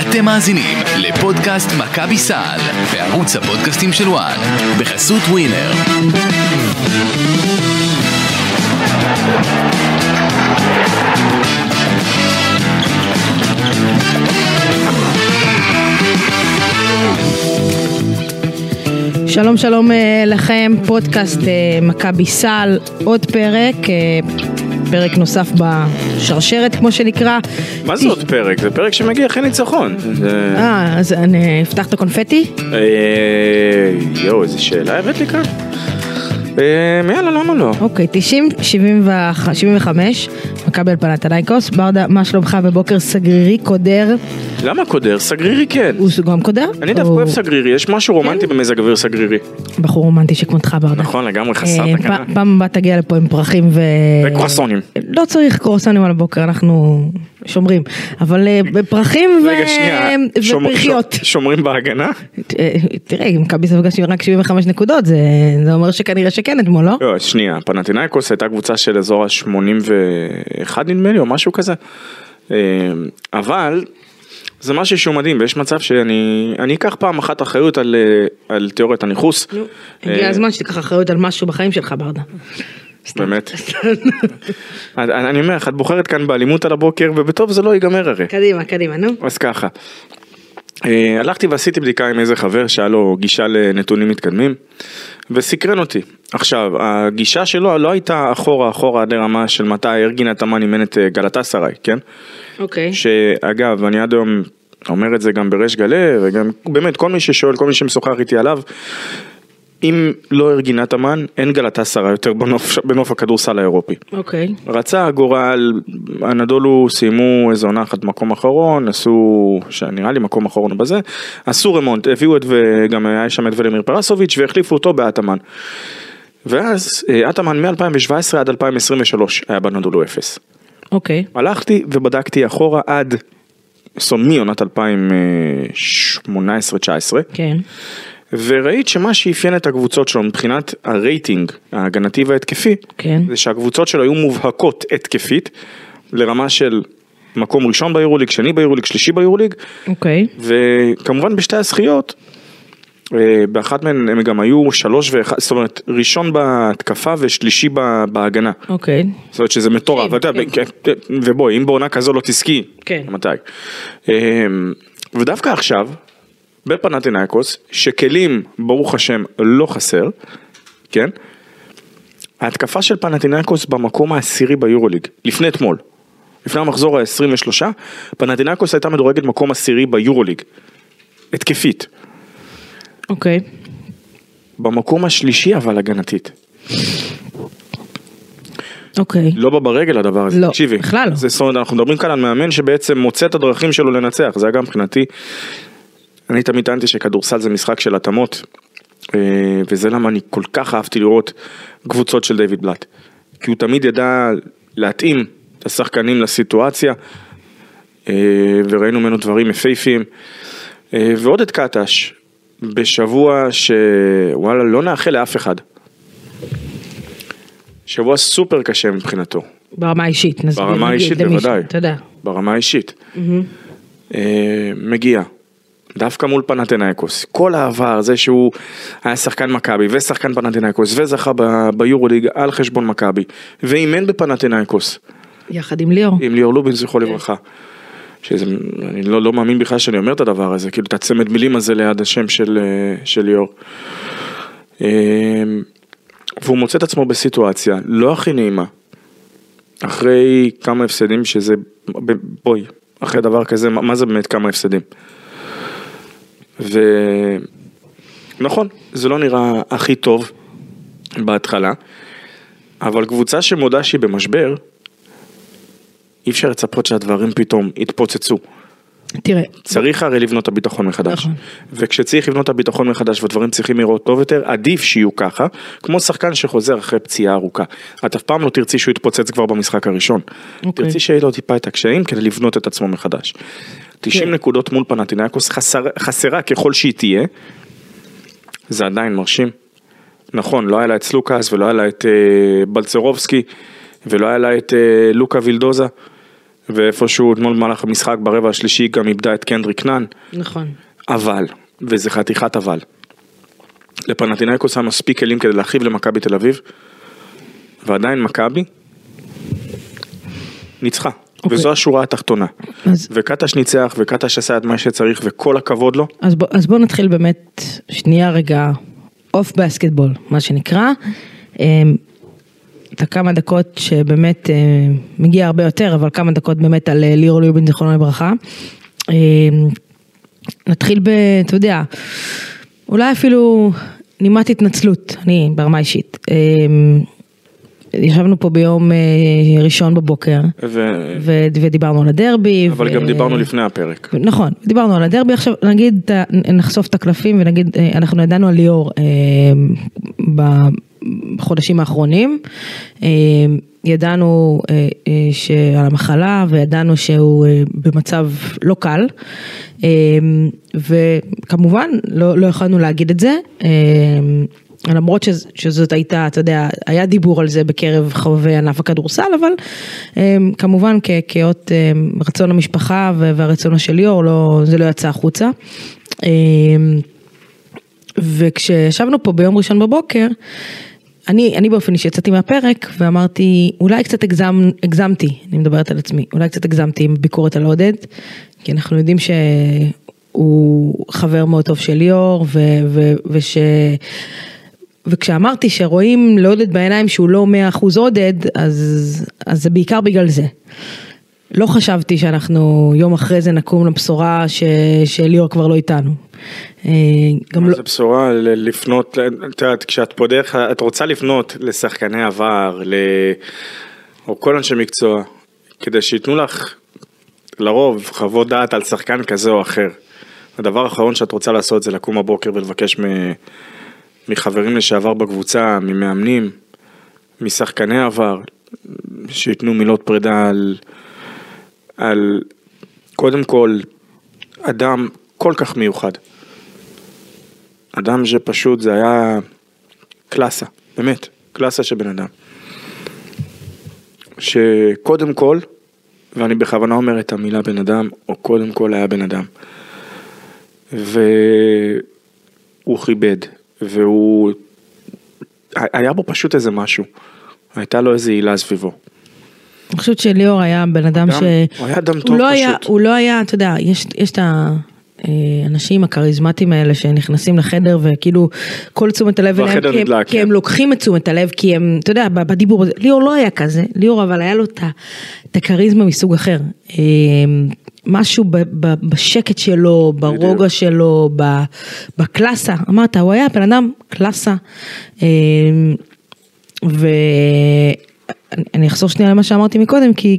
אתם מאזינים לפודקאסט מכבי סל בערוץ הפודקאסטים של וואן בחסות ווינר. שלום שלום אה, לכם, פודקאסט אה, מכבי סל, עוד פרק, אה, פרק נוסף בשרשרת כמו שנקרא. מה זה עוד פרק? זה פרק שמגיע אחרי ניצחון. אה, אז אני אפתח את הקונפטי? אה, יואו, איזה שאלה הבאת לי כאן? אה, יאללה, למה לא? אוקיי, 90, 75, מכבי על פנתנייקוס, ברדה, מה שלומך בבוקר סגרירי, קודר, למה קודר? סגרירי כן. הוא גם קודר? אני דווקא או אוהב סגרירי, יש משהו רומנטי במזג אוויר סגרירי. בחור רומנטי שכמותך ברדה. נכון, לגמרי חסר אה, תקנה. פ- פעם הבאה תגיע לפה עם פרחים ו... וקרואסונים. לא צריך קרואסונים על הבוקר, אנחנו שומרים, אבל אה. שומר- ופרחיות. שומרים בהגנה? אה, תראה, אם מכבי ספגה רק 75 נקודות, זה אומר שכנראה שכן אתמול, לא? לא, שנייה, פנטינאיקוס הייתה קבוצה של אזור ה-81 נדמה לי, או משהו כזה. אבל זה משהו שהוא מדהים, ויש מצב שאני אני אקח פעם אחת אחריות על, אה, על תיאוריית הניכוס. הגיע אה, הזמן שתיקח אחריות על משהו בחיים שלך, ברדה. באמת. אני אני אומר לך, את בוחרת כאן באלימות על הבוקר, ובטוב זה לא ייגמר הרי. קדימה, קדימה, נו. אז ככה. אה, הלכתי ועשיתי בדיקה עם איזה חבר שהיה לו גישה לנתונים מתקדמים וסקרן אותי. עכשיו, הגישה שלו לא הייתה אחורה אחורה עד לרמה של מתי ארגין התאמן אימן את אה, גלטסריי, כן? אוקיי. שאגב, אני עד היום אומר את זה גם בריש גלי, וגם באמת כל מי ששואל, כל מי שמשוחח איתי עליו, אם לא ארגין התאמן, אין גלטסריי יותר בנוף, בנוף הכדורסל האירופי. אוקיי. רצה הגורל, הנדולו סיימו איזה עונה אחת במקום אחרון, עשו, שנראה לי מקום אחרון בזה, עשו רמונט, הביאו את, וגם היה שם את ולמיר פרסוביץ' והחליפו אותו באטמן. ואז אה, אטמן מ-2017 עד 2023 היה בנדולו אפס. אוקיי. הלכתי ובדקתי אחורה עד, זאת אומרת מעונת 2018-2019, כן. וראית שמה שאפיין את הקבוצות שלו מבחינת הרייטינג ההגנתי וההתקפי, כן. זה שהקבוצות שלו היו מובהקות התקפית לרמה של מקום ראשון ביורוליג, שני ביורוליג, שלישי ביורוליג, אוקיי. וכמובן בשתי הזכיות, אה, באחת מהן הם גם היו שלוש ואחד, זאת אומרת ראשון בהתקפה ושלישי ב- בהגנה. אוקיי. זאת אומרת שזה מטורף, כן, ואתה יודע, כן. כן, כן, ובואי אם בעונה כזו לא תזכי, כן. מתי? אה, ודווקא עכשיו, בפנטינאיקוס, שכלים ברוך השם לא חסר, כן? ההתקפה של פנטינאיקוס במקום העשירי ביורוליג, לפני אתמול, לפני המחזור ה-23, פנטינאיקוס הייתה מדורגת מקום עשירי ביורוליג, התקפית. אוקיי. במקום השלישי אבל הגנתית. אוקיי. לא בא ברגל הדבר הזה, לא, תקשיבי. בכלל לא. זה, אומרת, אנחנו מדברים כאן על מאמן שבעצם מוצא את הדרכים שלו לנצח, זה היה גם מבחינתי. אני תמיד טענתי שכדורסל זה משחק של התאמות, אה, וזה למה אני כל כך אהבתי לראות קבוצות של דיוויד בלאט. כי הוא תמיד ידע להתאים את השחקנים לסיטואציה, אה, וראינו ממנו דברים יפהפיים. אה, ועוד את קטש, בשבוע שוואלה לא נאחל לאף אחד. שבוע סופר קשה מבחינתו, ברמה האישית, נסביר. ברמה האישית בוודאי, יודע. ברמה האישית. אה, מגיע, דווקא מול פנתנאיקוס, כל העבר, זה שהוא היה שחקן מכבי ושחקן פנתנאיקוס וזכה ב- ביורוליג על חשבון מכבי ואימן בפנתנאיקוס יחד עם ליאור. עם ליאור לובין זכרו לברכה. שזה, אני לא, לא מאמין בכלל שאני אומר את הדבר הזה, כאילו את הצמד מילים הזה ליד השם של, אה, של ליאור. אה, והוא מוצא את עצמו בסיטואציה לא הכי נעימה, אחרי כמה הפסדים שזה, בואי, אחרי דבר כזה, מה זה באמת כמה הפסדים? ונכון, זה לא נראה הכי טוב בהתחלה, אבל קבוצה שמודה שהיא במשבר, אי אפשר לצפות שהדברים פתאום יתפוצצו. תראה, צריך הרי לבנות את הביטחון מחדש. נכון. וכשצריך לבנות את הביטחון מחדש ודברים צריכים לראות טוב יותר, עדיף שיהיו ככה, כמו שחקן שחוזר אחרי פציעה ארוכה. את אף פעם לא תרצי שהוא יתפוצץ כבר במשחק הראשון. אוקיי. תרצי שיהיה לו טיפה את הקשיים כדי לבנות את עצמו מחדש. 90 כן. נקודות מול פנטינאיקוס חסר, חסרה ככל שהיא תהיה, זה עדיין מרשים. נכון, לא היה לה את סלוקאס ולא היה לה את אה, בלצרובסקי ולא היה לה את אה, לוקה וילדוזה. ואיפשהו אתמול במהלך המשחק ברבע השלישי גם איבדה את קנדריק נאן, נכון. אבל, וזה חתיכת אבל, לפנטינאיקוס היה מספיק כלים כדי להרחיב למכבי תל אביב, ועדיין מכבי ניצחה. אוקיי. וזו השורה התחתונה. אז- וקטש ניצח, וקטש עשה את מה שצריך, וכל הכבוד לו. אז בוא, אז בוא נתחיל באמת שנייה רגע אוף בסקטבול, מה שנקרא. את הכמה דקות שבאמת אה, מגיע הרבה יותר, אבל כמה דקות באמת על אה, ליאור ליובין זיכרונו לברכה. אמ, נתחיל ב... אתה יודע, אולי אפילו נימת התנצלות, אני ברמה אישית. ישבנו פה ביום אה, ראשון בבוקר ו... ו- ודיברנו על הדרבי. אבל ו- גם דיברנו לפני הפרק. נכון, דיברנו על הדרבי עכשיו, נגיד, נחשוף את הקלפים ונגיד, אה, אנחנו ידענו על ליאור אה, בחודשים האחרונים, ידענו אה, אה, שעל המחלה וידענו שהוא אה, במצב לא קל, וכמובן לא, לא יכולנו להגיד את זה. למרות שז, שזאת הייתה, אתה יודע, היה דיבור על זה בקרב חובבי ענף הכדורסל, אבל um, כמובן כ- כאות um, רצון המשפחה ו- והרצונו של ליאור, לא, זה לא יצא החוצה. Um, וכשישבנו פה ביום ראשון בבוקר, אני, אני באופן אישי יצאתי מהפרק ואמרתי, אולי קצת הגזם, הגזמתי, אני מדברת על עצמי, אולי קצת הגזמתי עם ביקורת על עודד, כי אנחנו יודעים שהוא חבר מאוד טוב של ליאור, ו, ו, וש... וכשאמרתי שרואים לעודד בעיניים שהוא לא 100% עודד, אז, אז זה בעיקר בגלל זה. לא חשבתי שאנחנו יום אחרי זה נקום לבשורה ש, שליאור כבר לא איתנו. אה, גם לא, זו בשורה לפנות, את יודעת, כשאת פה דרך, את רוצה לפנות לשחקני עבר, ל... או כל אנשי מקצוע, כדי שייתנו לך, לרוב, חוות דעת על שחקן כזה או אחר. הדבר האחרון שאת רוצה לעשות זה לקום בבוקר ולבקש מ... מחברים לשעבר בקבוצה, ממאמנים, משחקני עבר, שייתנו מילות פרידה על, על קודם כל אדם כל כך מיוחד. אדם שפשוט זה היה קלאסה, באמת, קלאסה של בן אדם. שקודם כל, ואני בכוונה אומר את המילה בן אדם, או קודם כל היה בן אדם. והוא כיבד, והוא... היה בו פשוט איזה משהו. הייתה לו איזה הילה סביבו. אני חושבת שליאור היה בן אדם ש... הוא היה אדם טוב לא היה, פשוט. הוא לא היה, אתה יודע, יש, יש את האנשים הכריזמטיים האלה שנכנסים לחדר וכאילו כל תשומת הלב אליהם, כי, הם- נדלק, כי כן. הם לוקחים את תשומת הלב, כי הם, אתה יודע, בדיבור הזה, ליאור לא היה כזה, ליאור אבל היה לו את הכריזמה מסוג אחר. משהו ב, ב, בשקט שלו, ברוגע בדיוק. שלו, ב, בקלאסה, אמרת, הוא היה בן אדם קלאסה. אה, ואני אחזור שנייה למה שאמרתי מקודם, כי,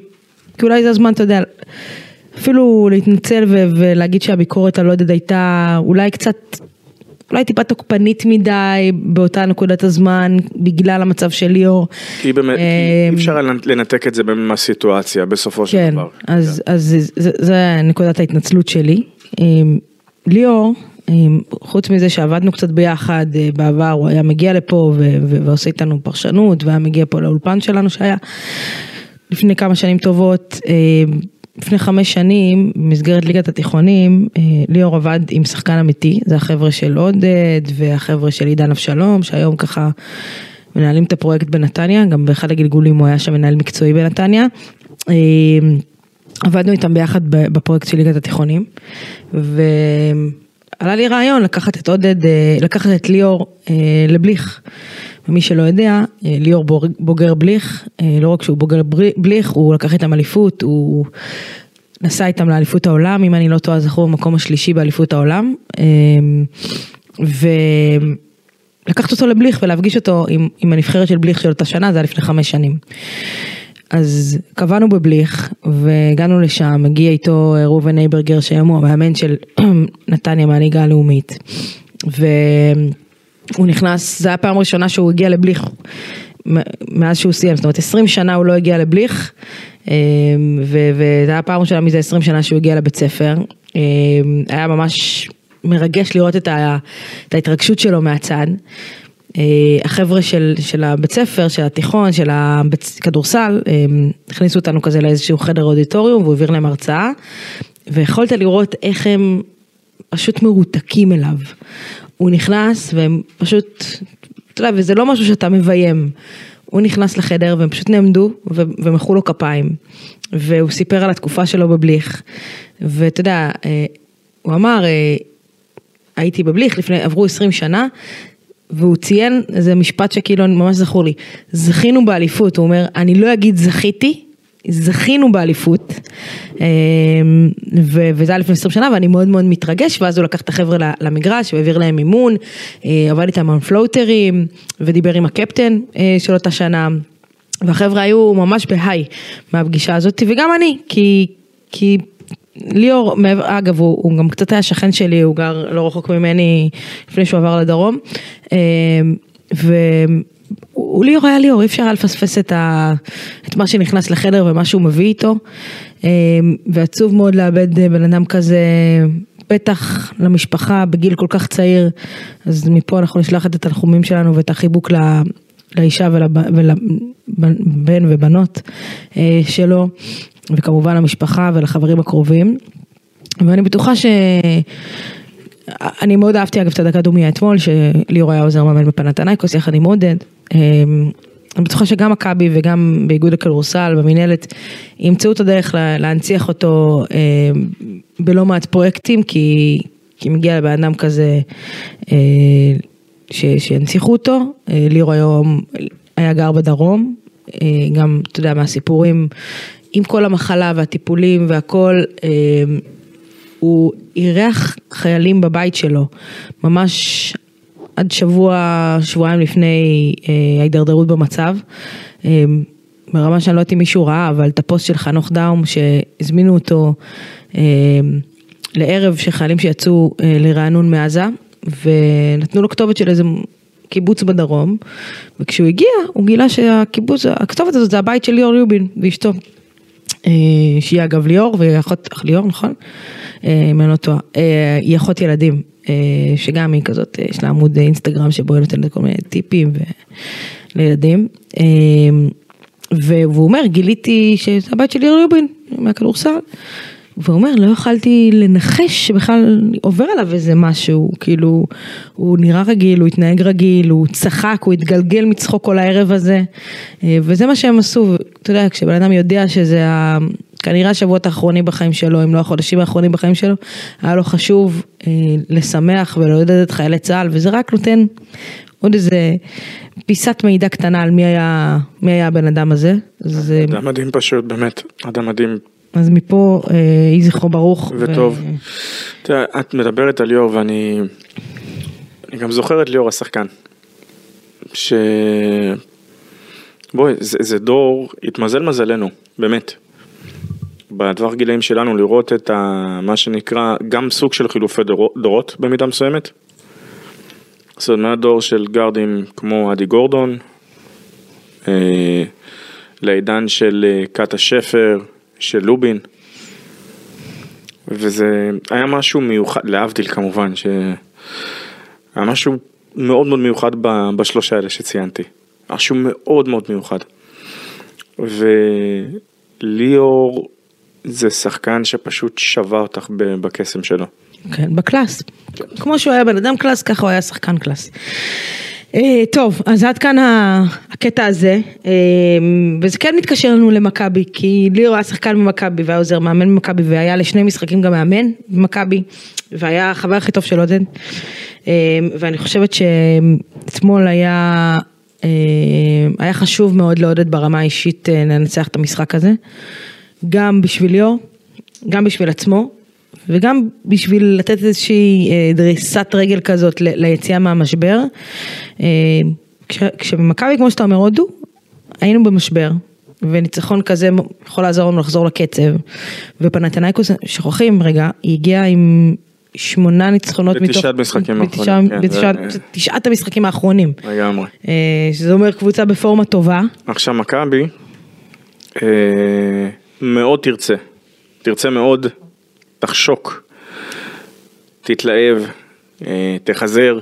כי אולי זה הזמן, אתה יודע, אפילו להתנצל ו- ולהגיד שהביקורת על עודד הייתה אולי קצת, אולי טיפה תוקפנית מדי באותה נקודת הזמן, בגלל המצב של ליאור. כי באמת, אה, אי אפשר לנתק את זה מהסיטואציה בסופו של כן, דבר. אז, אז זה, נקודת ההתנצלות שלי. אמ, ליאור, אמ, חוץ מזה שעבדנו קצת ביחד אה, בעבר, הוא היה מגיע לפה ועושה איתנו פרשנות, והיה מגיע פה לאולפן שלנו שהיה לפני כמה שנים טובות. לפני חמש שנים, במסגרת ליגת התיכונים, אה, ליאור עבד עם שחקן אמיתי, זה החבר'ה של עודד והחבר'ה של עידן אבשלום, שהיום ככה מנהלים את הפרויקט בנתניה, גם באחד הגלגולים הוא היה שם מנהל מקצועי בנתניה. אמ, עבדנו איתם ביחד בפרויקט של ליגת התיכונים, ועלה לי רעיון לקחת את עודד, אה, לקחת את ליאור אה, לבליך. ומי שלא יודע, אה, ליאור בוגר בליך, אה, לא רק שהוא בוגר בליך, הוא לקח איתם אליפות, הוא נסע איתם לאליפות העולם, אם אני לא טועה זכו במקום השלישי באליפות העולם. אמ, ולקחת אותו לבליך ולהפגיש אותו עם, עם הנבחרת של בליך של אותה שנה, זה היה לפני חמש שנים. אז קבענו בבליך והגענו לשם, הגיע איתו ראובן אייברגר שהיום הוא המאמן של נתניה מהליגה הלאומית. והוא נכנס, זו הייתה הפעם הראשונה שהוא הגיע לבליך מאז שהוא סיים, זאת אומרת 20 שנה הוא לא הגיע לבליך, אמ, וזו הייתה הפעם הראשונה מזה 20 שנה שהוא הגיע לבית ספר. אמ, היה ממש מרגש לראות את, ה- את ההתרגשות שלו מהצד. אה, החבר'ה של, של הבית ספר, של התיכון, של הכדורסל, הכניסו אותנו כזה לאיזשהו חדר אודיטוריום והוא העביר להם הרצאה, ויכולת לראות איך הם פשוט מרותקים אליו. הוא נכנס והם פשוט, אתה יודע, וזה לא משהו שאתה מביים. הוא נכנס לחדר והם פשוט נעמדו ומחאו לו כפיים. והוא סיפר על התקופה שלו בבליך. ואתה יודע, אה, הוא אמר, הייתי בבליך לפני, עברו 20 שנה, והוא ציין איזה משפט שכאילו ממש זכור לי, זכינו באליפות, הוא אומר, אני לא אגיד זכיתי, זכינו באליפות, אמ, וזה היה לפני 20 שנה ואני מאוד מאוד מתרגש, ואז הוא לקח את החבר'ה למגרש והעביר להם מימון, אה, עבד איתם על פלוטרים, ודיבר עם הקפטן אה, של אותה שנה, והחבר'ה היו ממש בהיי מהפגישה הזאת, וגם אני, כי, כי ליאור, אגב, הוא, הוא גם קצת היה שכן שלי, הוא גר לא רחוק ממני לפני שהוא עבר לדרום. אמ, והוא ליאור היה ליאור, אי אפשר היה לפספס את, ה, את מה שנכנס לחדר ומה שהוא מביא איתו. אמ, ועצוב מאוד לאבד בן אדם כזה, בטח למשפחה בגיל כל כך צעיר. אז מפה אנחנו נשלח את התנחומים שלנו ואת החיבוק לה, לאישה ולבן ובנות אה, שלו. וכמובן למשפחה ולחברים הקרובים. ואני בטוחה ש... אני מאוד אהבתי אגב את הדקה דומיה אתמול, שליאור היה עוזר מאמן בפנתנייקוס יחד עם עודד. אמ, אני בטוחה שגם מכבי וגם באיגוד הכדורסל, במינהלת, ימצאו את הדרך להנציח אותו אמ, בלא מעט פרויקטים, כי, כי מגיע לבן אדם כזה אה, ש, שינציחו אותו. אה, ליאור היום היה גר בדרום, אה, גם, אתה יודע, מהסיפורים עם כל המחלה והטיפולים והכל, אמ, הוא אירח חיילים בבית שלו, ממש עד שבוע, שבועיים לפני אה, ההידרדרות במצב. אמ, ברמה שאני לא יודעת אם מישהו ראה, אבל את הפוסט של חנוך דאום שהזמינו אותו אמ, לערב של חיילים שיצאו אה, לרענון מעזה, ונתנו לו כתובת של איזה קיבוץ בדרום, וכשהוא הגיע, הוא גילה שהקיבוץ, הכתובת הזאת זה הבית של ליאור ריובין ואשתו. אה, שהיא אגב ליאור, והיא אחות, ליאור נכון? אה, אם אני לא טועה, אה, היא אחות ילדים, שגם היא כזאת, יש לה עמוד אינסטגרם שבו היא נותנת כל מיני טיפים לילדים. והוא אומר, גיליתי שזה הבית של ליאור ריובין מהכדורסל. והוא אומר, לא יכלתי לנחש שבכלל עובר עליו איזה משהו, כאילו, הוא נראה רגיל, הוא התנהג רגיל, הוא צחק, הוא התגלגל מצחוק כל הערב הזה, אה, וזה מה שהם עשו, אתה יודע, כשבן אדם יודע שזה. כנראה השבועות האחרונים בחיים שלו, אם לא החודשים האחרונים בחיים שלו, היה לו חשוב אה, לשמח ולעודד את חיילי צה"ל, וזה רק נותן עוד איזה פיסת מידע קטנה על מי היה, מי היה הבן אדם הזה. זה... אדם מדהים פשוט, באמת, אדם מדהים. אז מפה אה, יהי זכרו ברוך. וטוב. ו... תראה, את מדברת על ליאור ואני אני גם זוכר את ליאור השחקן. ש... בואי, זה, זה דור, התמזל מזלנו, באמת. בטווח גילאים שלנו לראות את ה, מה שנקרא גם סוג של חילופי דור, דורות במידה מסוימת. זאת אומרת דור של גארדים כמו אדי גורדון, אה, לעידן של אה, קאטה שפר, של לובין. וזה היה משהו מיוחד, להבדיל כמובן, שהיה משהו מאוד מאוד מיוחד בשלושה האלה שציינתי. משהו מאוד מאוד מיוחד. וליאור זה שחקן שפשוט שווה אותך בקסם שלו. כן, ב class. כמו שהוא היה בן אדם class, ככה הוא היה שחקן class. אה, טוב, אז עד כאן הקטע הזה, אה, וזה כן מתקשר לנו למכבי, כי ליאור היה שחקן במכבי והיה עוזר מאמן במכבי והיה לשני משחקים גם מאמן במכבי, והיה החבר הכי טוב של עודד, אה, ואני חושבת שאתמול היה, היה חשוב מאוד לעודד ברמה האישית לנצח את המשחק הזה, גם בשביל ליאור, גם בשביל עצמו, וגם בשביל לתת איזושהי אה, דריסת רגל כזאת ליציאה מהמשבר. אה, כשבמכבי, כמו שאתה אומר, הודו, היינו במשבר. וניצחון כזה יכול לעזור לנו לחזור לקצב. ופנתנייקוס, שוכחים רגע, היא הגיעה עם שמונה ניצחונות מתוך... בתשעת משחקים האחרונים. בתשעת המשחקים האחרונים. לגמרי. אה, שזה אומר קבוצה בפורמה טובה. עכשיו מכבי מאוד תרצה. תרצה מאוד תחשוק, תתלהב, אה, תחזר,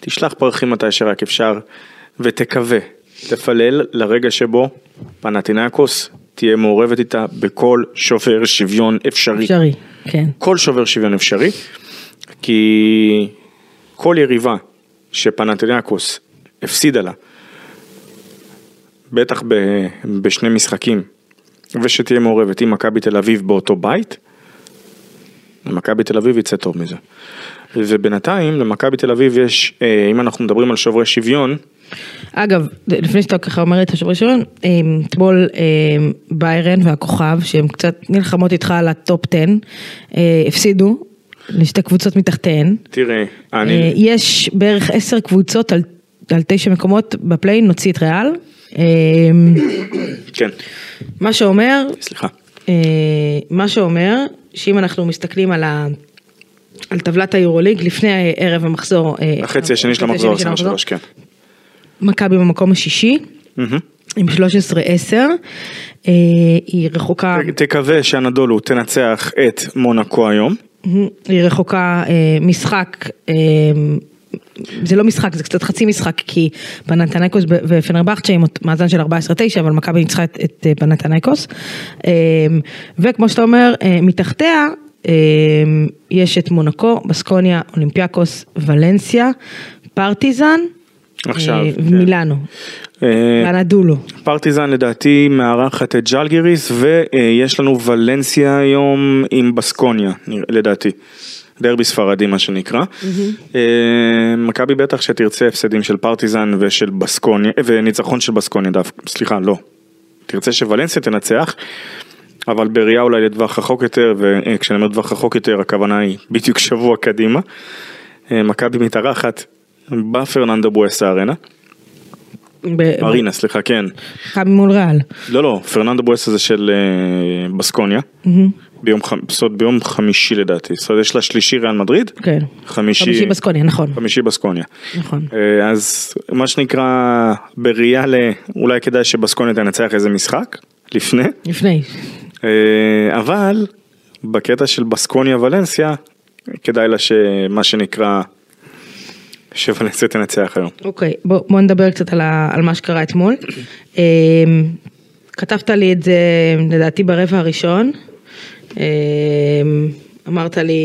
תשלח פרחים מתי שרק אפשר, ותקווה, תפלל לרגע שבו פנטינקוס תהיה מעורבת איתה בכל שובר שוויון אפשרי. אפשרי, כן. כל שובר שוויון אפשרי, כי כל יריבה שפנאתינייקוס הפסידה לה, בטח ב, בשני משחקים, ושתהיה מעורבת עם מכבי תל אביב באותו בית, למכבי תל אביב יצא טוב מזה. ובינתיים למכבי תל אביב יש, אה, אם אנחנו מדברים על שוברי שוויון, אגב, לפני שאתה ככה אומר את השבוע ראשון, אתמול אה, ביירן והכוכב, שהם קצת נלחמות איתך על ה top 10, אה, הפסידו לשתי קבוצות מתחתיהן. תראה, אה, אני, יש בערך עשר קבוצות על, על תשע מקומות בפליין, נוציא את ריאל. אה, כן, מה שאומר, סליחה, אה, מה שאומר, שאם אנחנו מסתכלים על ה... על טבלת היורוליג לפני ערב המחזור, אה, החצי השני של המחזור, השני של 23, כן. מכבי במקום השישי. עם 13-10, אה, היא רחוקה, תקווה שהנדולו תנצח את מונקו היום. היא רחוקה משחק, זה לא משחק, זה קצת חצי משחק, כי פנתנייקוס ופנרבכצ'ה עם מאזן של 14-9, אבל מכבי ניצחה את, את אה, פנתנייקוס. אה, וכמו שאתה אומר, אה, מתחתיה אה, יש את מונקו, בסקוניה, אולימפיאקוס, ולנסיה, פרטיזן, עכשיו, אה, כן. ומילאנו, אה, ואנדולו. פרטיזן לדעתי מארחת את ג'לגיריס ויש לנו ולנסיה היום עם בסקוניה לדעתי. דרבי ספרדי מה שנקרא. אה, מכבי בטח שתרצה הפסדים של פרטיזן ושל בסקוניה וניצחון של בסקוניה דווקא, סליחה לא. תרצה שוולנסיה תנצח. אבל בראייה אולי לטווח רחוק יותר וכשאני אומר טווח רחוק יותר הכוונה היא בדיוק שבוע קדימה. אה, מכבי מתארחת בפרננדו בואסה ארנה. ב- ארינה סליחה כן. מכבי מול ריאל. לא, לא, פרננדו בואסה זה של אה, בסקוניה, ביום, חמ... זאת אומרת, ביום חמישי לדעתי, זאת אומרת יש לה שלישי ריאל מדריד, כן. חמישי, חמישי בסקוניה, נכון. חמישי בסקוניה. נכון. אה, אז מה שנקרא, בראייה ל... אולי כדאי שבסקוניה תנצח איזה משחק, לפני, לפני. אה, אבל בקטע של בסקוניה ולנסיה, כדאי לה שמה שנקרא, שוולנסיה תנצח היום. אוקיי, בוא, בוא נדבר קצת על, ה, על מה שקרה אתמול. אמ, כתבת לי את זה לדעתי ברבע הראשון. אמ, אמרת לי...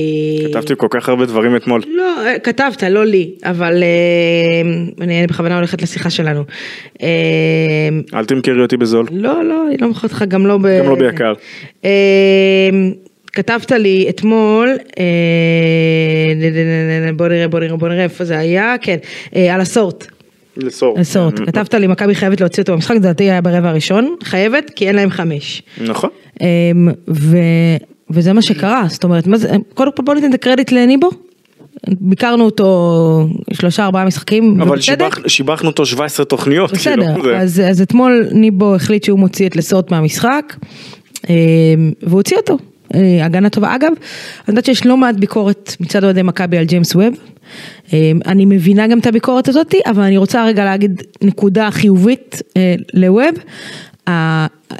כתבתי כל כך הרבה דברים אתמול. לא, אה, כתבת, לא לי, אבל אמ, אני בכוונה הולכת לשיחה שלנו. אל תמכרי אותי בזול. לא, לא, אני לא מוכרת לך גם לא ב... גם לא ביקר. אמ, כתבת לי אתמול, אה, בוא נראה, בוא נראה, בוא נראה איפה זה היה, כן, אה, על הסורט. לסור. הסורט, כתבת לי מכבי חייבת להוציא אותו במשחק, לדעתי היה ברבע הראשון, חייבת, כי אין להם חמש. נכון. אמ, וזה מה שקרה, זאת אומרת, זה, קודם כל בוא ניתן את הקרדיט לניבו, ביקרנו אותו שלושה ארבעה משחקים, אבל. שיבח, שיבחנו אותו 17 תוכניות. בסדר, כאילו, זה- אז, אז אתמול ניבו החליט שהוא מוציא את לסורט מהמשחק, אמ, והוא הוציא אותו. אה, הגנה טובה. אגב, אני יודעת שיש לא מעט ביקורת מצד אוהדי מכבי על ג'יימס ווב. אמ, אני מבינה גם את הביקורת הזאתי, אבל אני רוצה רגע להגיד נקודה חיובית אה, לווב.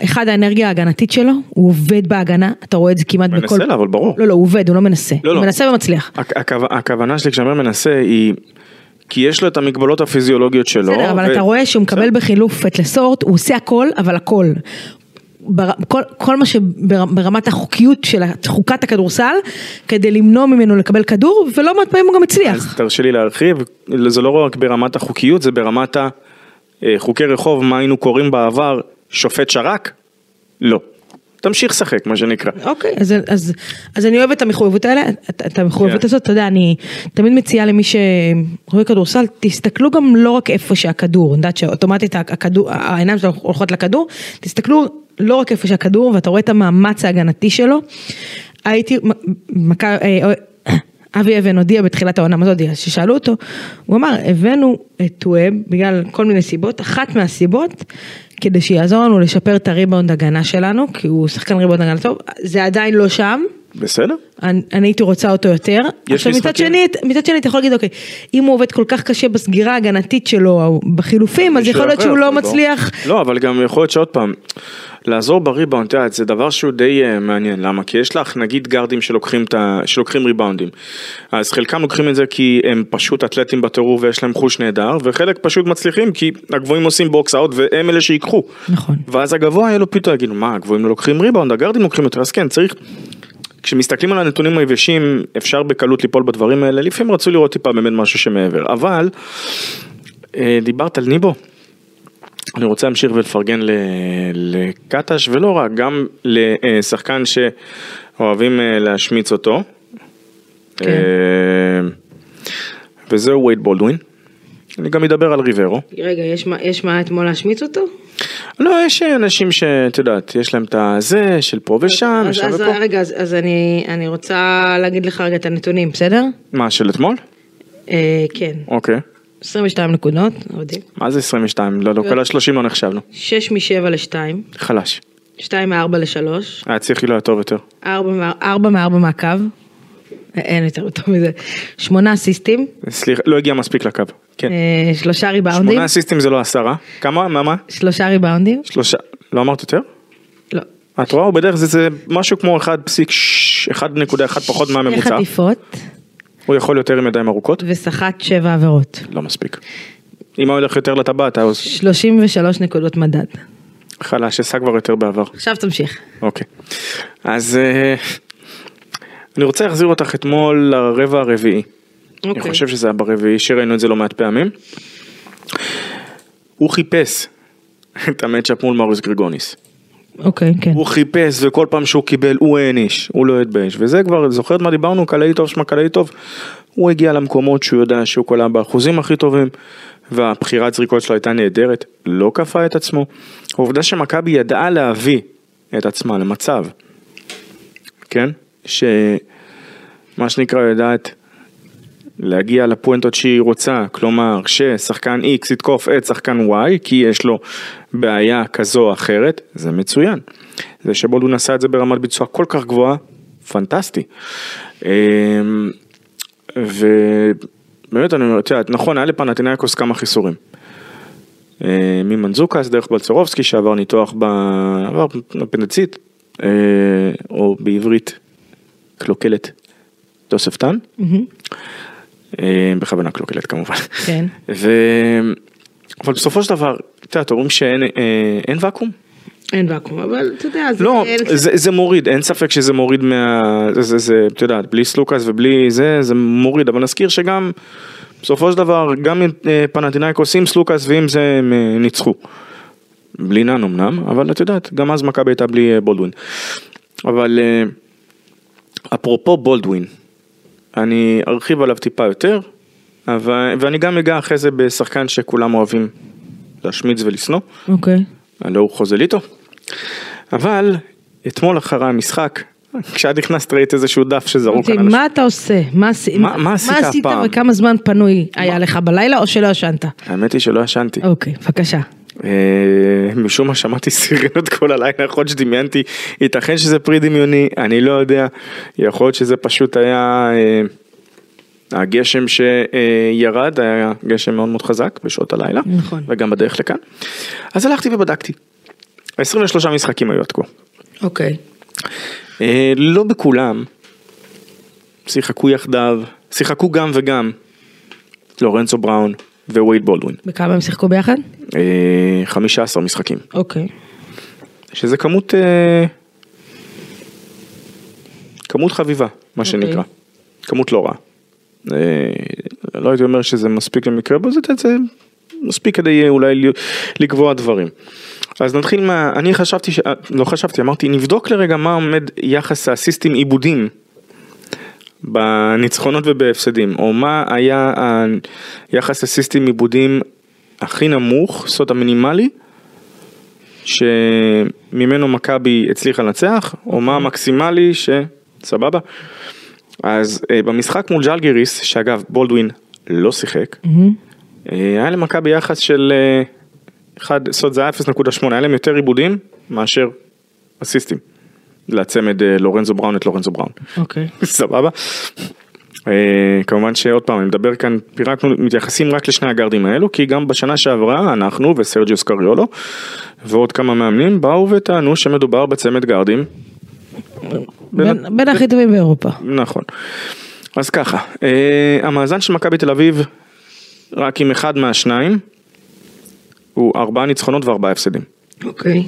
אחד האנרגיה ההגנתית שלו, הוא עובד בהגנה, אתה רואה את זה כמעט מנסה בכל... לה, אבל ברור. לא, לא, הוא עובד, הוא לא מנסה. לא, הוא לא. מנסה ומצליח. הכ- הכו- הכוונה שלי כשאני אומר מנסה היא, כי יש לו את המגבלות הפיזיולוגיות שלו. בסדר, אבל ו- אתה רואה שהוא מקבל בחילוף את לסורט, הוא עושה הכל, אבל הכל. בר- כל, כל מה שברמת החוקיות של חוקת הכדורסל, כדי למנוע ממנו לקבל כדור, ולא מעט פעמים הוא גם אז הצליח. תרשה לי להרחיב, זה לא רק ברמת החוקיות, זה ברמת החוקי רחוב, מה היינו קוראים בעבר, שופט שרק? לא. תמשיך לשחק, מה שנקרא. אוקיי, אז, אז, אז אני אוהבת את המחויבות האלה, את, את המחויבות כן. הזאת, אתה יודע, אני תמיד מציעה למי שרואה כדורסל, תסתכלו גם לא רק איפה שהכדור, אני יודעת שאוטומטית הכדור, העיניים שלנו הולכות לכדור, תסתכלו לא רק איפה שהכדור, ואתה רואה את המאמץ ההגנתי שלו. הייתי, אה, אה, אבי אבן הודיע בתחילת העונה, מה זה הודיע? ששאלו אותו, הוא אמר, הבאנו את טואב בגלל כל מיני סיבות, אחת מהסיבות, כדי שיעזור לנו לשפר את הריבאונד הגנה שלנו, כי הוא שחקן ריבאונד הגנה טוב, זה עדיין לא שם, בסדר. אני, אני הייתי רוצה אותו יותר. עכשיו מצד שני, מצד שני אתה יכול להגיד אוקיי, אם הוא עובד כל כך קשה בסגירה ההגנתית שלו בחילופים, אז יכול להיות שהוא לא. מצליח. לא, אבל גם יכול להיות שעוד פעם, לעזור בריבאונד, את יודעת, זה דבר שהוא די אה, מעניין, למה? כי יש לך נגיד גארדים שלוקחים, ה... שלוקחים ריבאונדים, אז חלקם לוקחים את זה כי הם פשוט אתלטים בטירוף ויש להם חוש נהדר, וחלק פשוט מצליחים כי הגבוהים עושים box out והם אלה שיקחו. נכון. ואז הגבוה יהיה לו פתאום יגידו, מה, הגבוהים לא לוקחים ריבאונד, הגארדים לוקחים יותר, אז כן, צריך... כשמסתכלים על הנתונים היבשים, אפשר בקלות ליפול בדברים האלה, לפעמים רצו לראות טיפה באמת משהו שמעבר, אבל אה, דיברת על ניבו, אני רוצה להמשיך ולפרגן לקטש ולא רק, גם לשחקן שאוהבים אה, להשמיץ אותו. כן. אה, וזהו וייד בולדווין. אני גם אדבר על ריברו. רגע, יש מה, יש מה אתמול להשמיץ אותו? לא, יש אנשים שאת יודעת, יש להם את הזה של פה ושם, אז, ושם אז, ופה. רגע, אז, אז אני, אני רוצה להגיד לך רגע את הנתונים, בסדר? מה, של אתמול? אה, כן, אוקיי. 22 נקודות, עובדים. מה זה 22? לא, לא, כל ה-30 לא נחשבנו. 6 מ-7 ל-2, חלש. 2 מ-4 ל-3, היה צריך להיות טוב יותר. 4 מ-4 מהקו, אין יותר טוב מזה, 8 אסיסטים, סליחה, לא הגיע מספיק לקו. כן. אה, שלושה ריבאונדים, שמונה אסיסטים זה לא עשרה. כמה? מה? מה? שלושה ריבאונדים, שלושה. לא אמרת יותר? לא, את רואה? הוא בדרך זה, זה משהו כמו 1.1 פחות שתי מהממוצע. חטיפות הוא יכול יותר עם ידיים ארוכות? וסחט 7 עבירות, לא מספיק. אם הוא הולך יותר לטבעת, אז 33 נקודות מדד. חלש, עשה כבר יותר בעבר. עכשיו תמשיך. אוקיי. אז אה, אני רוצה להחזיר אותך אתמול לרבע הרביעי. אני אוקיי. חושב שזה היה ברביעי, שראינו את זה לא מעט פעמים. הוא חיפש את המצ'אפ מול מריוס גריגוניס. אוקיי, כן. הוא חיפש וכל פעם שהוא קיבל הוא העניש, הוא לא התבייש. וזה כבר, זוכרת מה דיברנו? קלעי טוב שמע קלעי טוב. הוא הגיע למקומות שהוא יודע שהוא קולע באחוזים הכי טובים, והבחירת זריקות שלו הייתה נהדרת, לא כפה את עצמו. העובדה שמכבי ידעה להביא את עצמה למצב, כן? שמה שנקרא יודעת להגיע לפואנטות שהיא רוצה, כלומר ששחקן X יתקוף את שחקן Y כי יש לו בעיה כזו או אחרת, זה מצוין. זה שבולדון עשה את זה ברמת ביצוע כל כך גבוהה, פנטסטי. אמ, ובאמת אני אומר, יודעת, נכון, היה לפנטינאיקוס כמה חיסורים. אה, ממנזוקס דרך בלצרובסקי שעבר ניתוח בעבר אפנדצית, אה, או בעברית קלוקלת תוספתן, מהמם. אה, בכוונה קלוקלת כמובן. כן. ו... אבל בסופו של דבר, את יודעת, אומרים שאין אה, אין ואקום? אין ואקום, אבל אתה יודע, זה... לא, אין- זה, זה מוריד, אין ספק שזה מוריד מה... זה, זה, זה, את יודעת, בלי סלוקס ובלי זה, זה מוריד, אבל נזכיר שגם, בסופו של דבר, גם אם אה, פנטינאיקוס עם סלוקס ועם זה הם ניצחו. בלי נאן אמנם, אבל את יודעת, גם אז מכבי הייתה בלי בולדווין. אבל אה, אפרופו בולדווין, אני ארחיב עליו טיפה יותר, אבל, ואני גם אגע אחרי זה בשחקן שכולם אוהבים להשמיץ ולשנוא. אוקיי. הלא הוא חוזליטו. אבל אתמול אחרי המשחק, כשאת נכנסת ראית איזשהו דף שזרוק אמרתי, על אנשים. מה אתה עושה? מה מה- מה עשית הפעם? וכמה זמן פנוי היה לך בלילה או שלא ישנת? האמת היא שלא ישנתי. אוקיי, בבקשה. אה, משום מה שמעתי סירנות כל הלילה, יכול להיות שדמיינתי, ייתכן שזה פרי דמיוני, אני לא יודע, יכול להיות שזה פשוט היה אה, הגשם שירד, היה גשם מאוד מאוד חזק בשעות הלילה, נכון. וגם בדרך לכאן. אז הלכתי ובדקתי. 23 משחקים היו עד כה. אוקיי. אה, לא בכולם, שיחקו יחדיו, שיחקו גם וגם לורנצו בראון ווייד בולדווין, בכמה הם שיחקו ביחד? אה, 15 משחקים, אוקיי. שזה כמות, אה, כמות חביבה, מה שנקרא, כמות לא רעה. אה, לא הייתי אומר שזה מספיק למקרה בו, זה, מספיק כדי אה, אולי לקבוע דברים. אז נתחיל מה, אני חשבתי, ש... אה, לא חשבתי, אמרתי נבדוק לרגע מה עומד יחס האסיסטים עיבודים בניצחונות ובהפסדים, או מה היה היחס אסיסטים עיבודים הכי נמוך, אומרת המינימלי, שממנו מכבי הצליחה לנצח, או מה המקסימלי שסבבה. אז אה, במשחק מול ג'לגריס, שאגב בולדווין לא שיחק, מהמם. אה, היה למכבי יחס של אה, 1, זאת אומרת זה היה 0.8, היה להם יותר עיבודים מאשר אסיסטים. לצמד אה, לורנזו בראון את לורנזו בראון. אוקיי. סבבה? אה, כמובן שעוד פעם, אני מדבר כאן, פירקנו, מתייחסים רק לשני הגארדים האלו, כי גם בשנה שעברה אנחנו וסרג'יוס קריולו ועוד כמה מאמנים באו וטענו שמדובר בצמד גארדים. בין הכי טובים באירופה. נכון. אז ככה, אה, המאזן של מכבי תל אביב, רק עם אחד מהשניים, הוא ארבעה ניצחונות וארבעה הפסדים. אוקיי.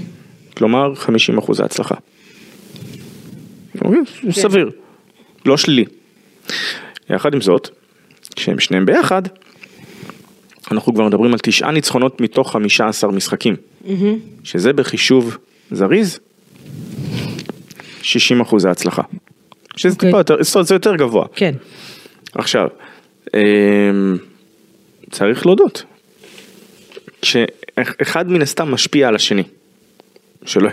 כלומר 50 אחוז הצלחה. אוקיי, זה סביר, לא שלילי. יחד עם זאת, כשהם שניהם ביחד, אנחנו כבר מדברים על תשעה ניצחונות מתוך 15 משחקים, שזה בחישוב זריז, 60 אחוז ההצלחה. שזה אוקיי. טיפה יותר, זאת אומרת, זה יותר גבוה. כן. עכשיו, אמ, צריך להודות, כשאחד מן הסתם משפיע על השני. שלא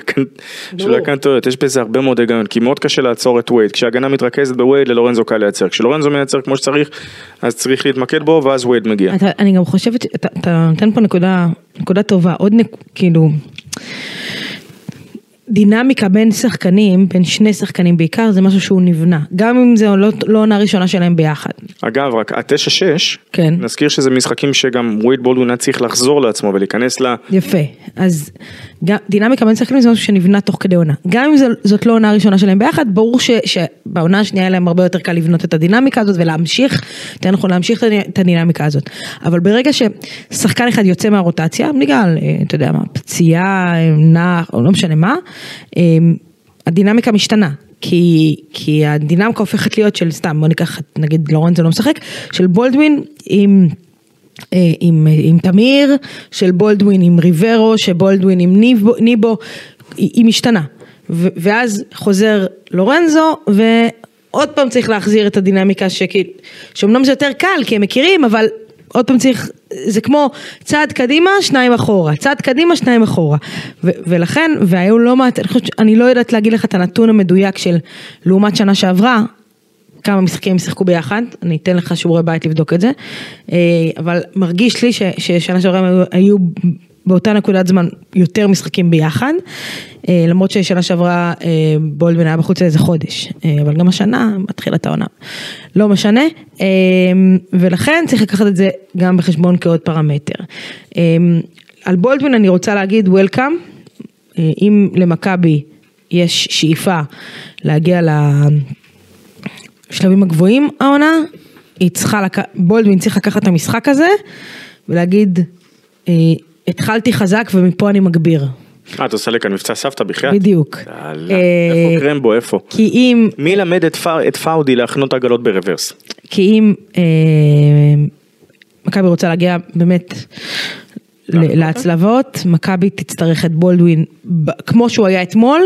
יקן, טעויות, יש בזה הרבה מאוד היגיון, כי מאוד קשה לעצור את וייד, כשהגנה מתרכזת בווייד ללורנזו קל לייצר, כשלורנזו מייצר כמו שצריך, אז צריך להתמקד בו ואז וייד מגיע. אתה, אני גם חושבת, אתה, נותן פה נקודה, נקודה טובה, עוד נק, כאילו, דינמיקה בין שחקנים, בין שני שחקנים בעיקר, זה משהו שהוא נבנה, גם אם זה לא, לא עונה ראשונה שלהם ביחד. אגב, רק התשע שש, כן. נזכיר שזה משחקים שגם וייד בולדווין היה צריך לחזור לעצמו ולהיכנס ל... יפה, אז גם, דינמיקה בין שחקנים זה משהו שנבנה תוך כדי עונה. גם אם זה, זאת לא עונה הראשונה שלהם ביחד, ברור ש, שבעונה השנייה היה להם הרבה יותר קל לבנות את הדינמיקה הזאת ולהמשיך, יותר נכון להמשיך את הדינ- את הדינמיקה הזאת. אבל ברגע ששחקן אחד יוצא מהרוטציה, בגלל, אה, אתה יודע מה, פציעה, נח, או לא משנה מה, הדינמיקה משתנה. כי, כי הדינמיקה הופכת להיות של סתם, בוא ניקח, נגיד לורנזו לא משחק, של בולדווין עם... עם, אה, עם תמיר, של בולדווין עם ריברו, של בולדווין עם ניבו, ניבו היא, היא משתנה. ו, ואז חוזר לורנזו, ועוד פעם צריך להחזיר את הדינמיקה שכאילו, שאומנם זה יותר קל כי הם מכירים, אבל עוד פעם צריך, זה כמו צעד קדימה, שניים אחורה, צעד קדימה, שניים אחורה. ו, ולכן, והיו לא מעט, אני חושבת, אני לא יודעת להגיד לך את הנתון המדויק של לעומת שנה שעברה, כמה משחקים הם שיחקו ביחד, אני אתן לך שיעורי בית לבדוק את זה, אה, אבל מרגיש לי ש- ששנה שעברה היו, היו באותה נקודת זמן יותר משחקים ביחד, אה, למרות ששנה שעברה אה, בולדווין היה בחוץ לאיזה חודש, אה, אבל גם השנה מתחילת העונה, לא משנה, ולכן צריך לקחת את זה גם בחשבון כעוד פרמטר. על בולדווין אני רוצה להגיד וולקאם, אם למכבי יש שאיפה להגיע ל... בשלבים הגבוהים העונה, היא צריכה, לק... בולדווין צריך לקחת את המשחק הזה ולהגיד, התחלתי חזק ומפה אני מגביר. אה, אתה עושה לי כאן מבצע סבתא בחייאת? בדיוק. אה, איפה קרמבו, איפה? כי אם, מי למד את פא- את פאודי להחנות עגלות ברוורס? כי אם אה, מכבי רוצה להגיע באמת להצלבות, מכבי תצטרך את בולדווין כמו שהוא היה אתמול,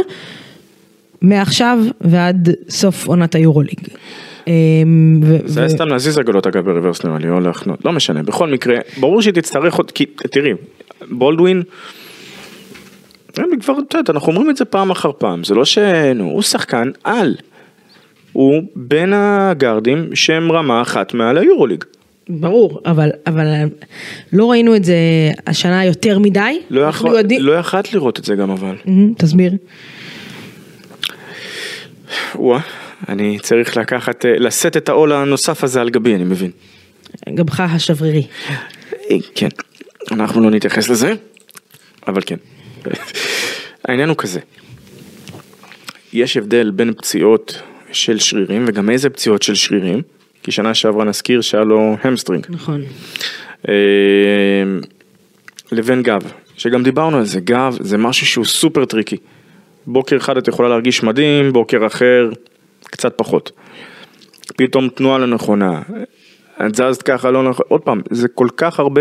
מעכשיו ועד סוף עונת היורוליג. ו- זה היה סתם להזיז עגלות אגב ברוורס נראה לי, או להחנות, לא משנה, בכל מקרה, ברור שהיא תצטרך עוד, כי תראי, בולדווין, כבר, את יודעת, אנחנו אומרים את זה פעם אחר פעם, זה לא ש... נו, הוא שחקן על. הוא בין הגארדים שהם רמה אחת מעל היורוליג. ברור, אבל, אבל לא ראינו את זה השנה יותר מדי. לא יכול- יודעים- לא יכלת לראות את זה גם אבל. מהמם, תסביר. וואה, אני צריך לקחת, אה, לשאת את העול הנוסף הזה על גבי, אני מבין. גבך השברירי. אה, כן, אנחנו לא נתייחס לזה, אבל כן. העניין הוא כזה, יש הבדל בין פציעות של שרירים, וגם איזה פציעות של שרירים, כי שנה שעברה נזכיר שהיה לו hamstring, נכון. אה, לבין גב, שגם דיברנו על זה, גב זה משהו שהוא סופר tricky. בוקר אחד את יכולה להרגיש מדהים, בוקר אחר קצת פחות. פתאום תנועה לא נכונה, את זזת ככה לא נכון, עוד פעם, זה כל כך הרבה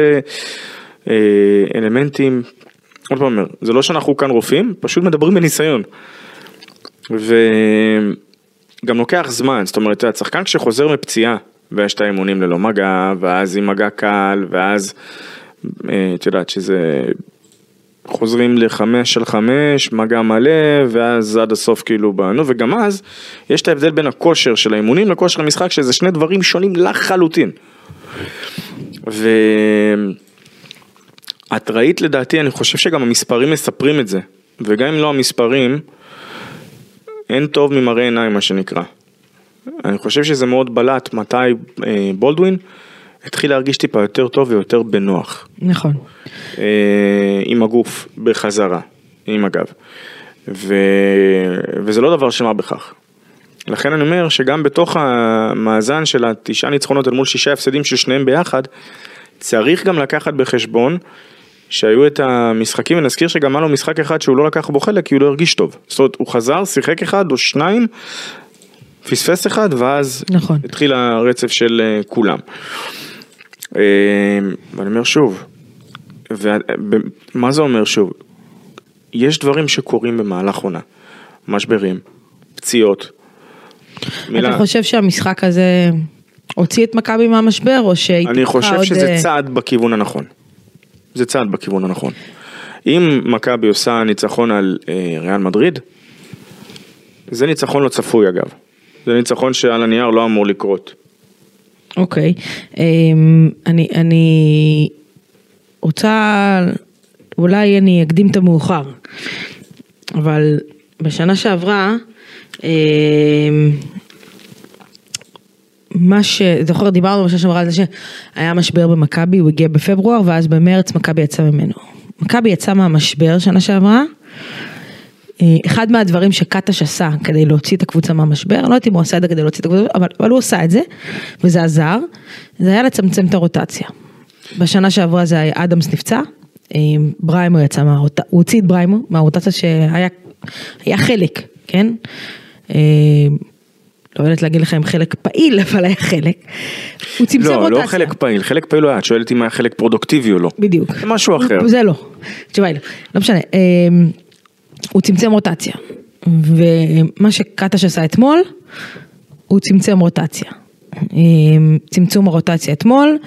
אלמנטים, עוד פעם אומר, זה לא שאנחנו כאן רופאים, פשוט מדברים בניסיון. וגם לוקח זמן, זאת אומרת, השחקן כשחוזר מפציעה, ויש את האימונים ללא מגע, ואז עם מגע קל, ואז אה, את יודעת שזה חוזרים לחמש של חמש, מגע מלא, ואז עד הסוף כאילו באנו, וגם אז יש את ההבדל בין הכושר של האימונים לכושר המשחק, שזה שני דברים שונים לחלוטין. ואת ראית לדעתי, אני חושב שגם המספרים מספרים את זה, וגם אם לא המספרים, אין טוב ממראה עיניים מה שנקרא. אני חושב שזה מאוד בלט מתי אה, בולדווין התחיל להרגיש טיפה יותר טוב ויותר בנוח. נכון. אה, עם הגוף בחזרה, עם הגב. ו... וזה לא דבר של מה בכך. לכן אני אומר שגם בתוך המאזן של התשעה ניצחונות אל מול שישה הפסדים של שניהם ביחד, צריך גם לקחת בחשבון שהיו את המשחקים, ונזכיר שגם היה לו משחק אחד שהוא לא לקח בו חלק כי הוא לא הרגיש טוב. זאת אומרת, הוא חזר, שיחק אחד או שניים, פספס אחד, ואז נכון. התחיל הרצף של אה, כולם. אה, ואני אומר שוב, ומה זה אומר שוב? יש דברים שקורים במהלך עונה, משברים, פציעות. מילה- אתה חושב שהמשחק הזה הוציא את מכבי מהמשבר, או שהיא אני טיפחה חושב עוד... שזה אה, צעד בכיוון הנכון. זה צעד בכיוון הנכון. אם מכבי עושה ניצחון על אה, ריאל מדריד, זה ניצחון לא צפוי אגב. זה ניצחון שעל הנייר לא אמור לקרות. אוקיי, אמ, אני, אני רוצה, אולי אני אקדים את המאוחר, אבל בשנה שעברה, אמ, מה ש... זוכר, דיברנו בשנה שעברה על זה שהיה משבר במכבי, הוא הגיע בפברואר, ואז במרץ מכבי יצא ממנו. מכבי יצא מהמשבר שנה שעברה, אה, אחד מהדברים שקטש עשה כדי להוציא את הקבוצה מהמשבר, אני לא יודעת אם הוא עשה את זה כדי להוציא את הקבוצה, אבל, אבל הוא עשה את זה, וזה עזר, זה היה לצמצם את הרוטציה. בשנה שעברה זה היה אדמס נפצע, אה, בריימו יצא מהרוטציה, הוא הוציא את בריימו מהרוטציה שהיה היה חלק, כן? לא יודעת להגיד לך אם חלק פעיל, אבל היה חלק. הוא צמצם לא, רוטציה. לא חלק פעיל, חלק פעיל לא היה, את שואלת אם היה חלק פרודוקטיבי או לא. בדיוק. זה משהו אחר. זה לא. התשובה היא לא. לא משנה. אמ, הוא צמצם רוטציה. ומה שקטש עשה אתמול, הוא צמצם רוטציה. אמ, צמצום הרוטציה אתמול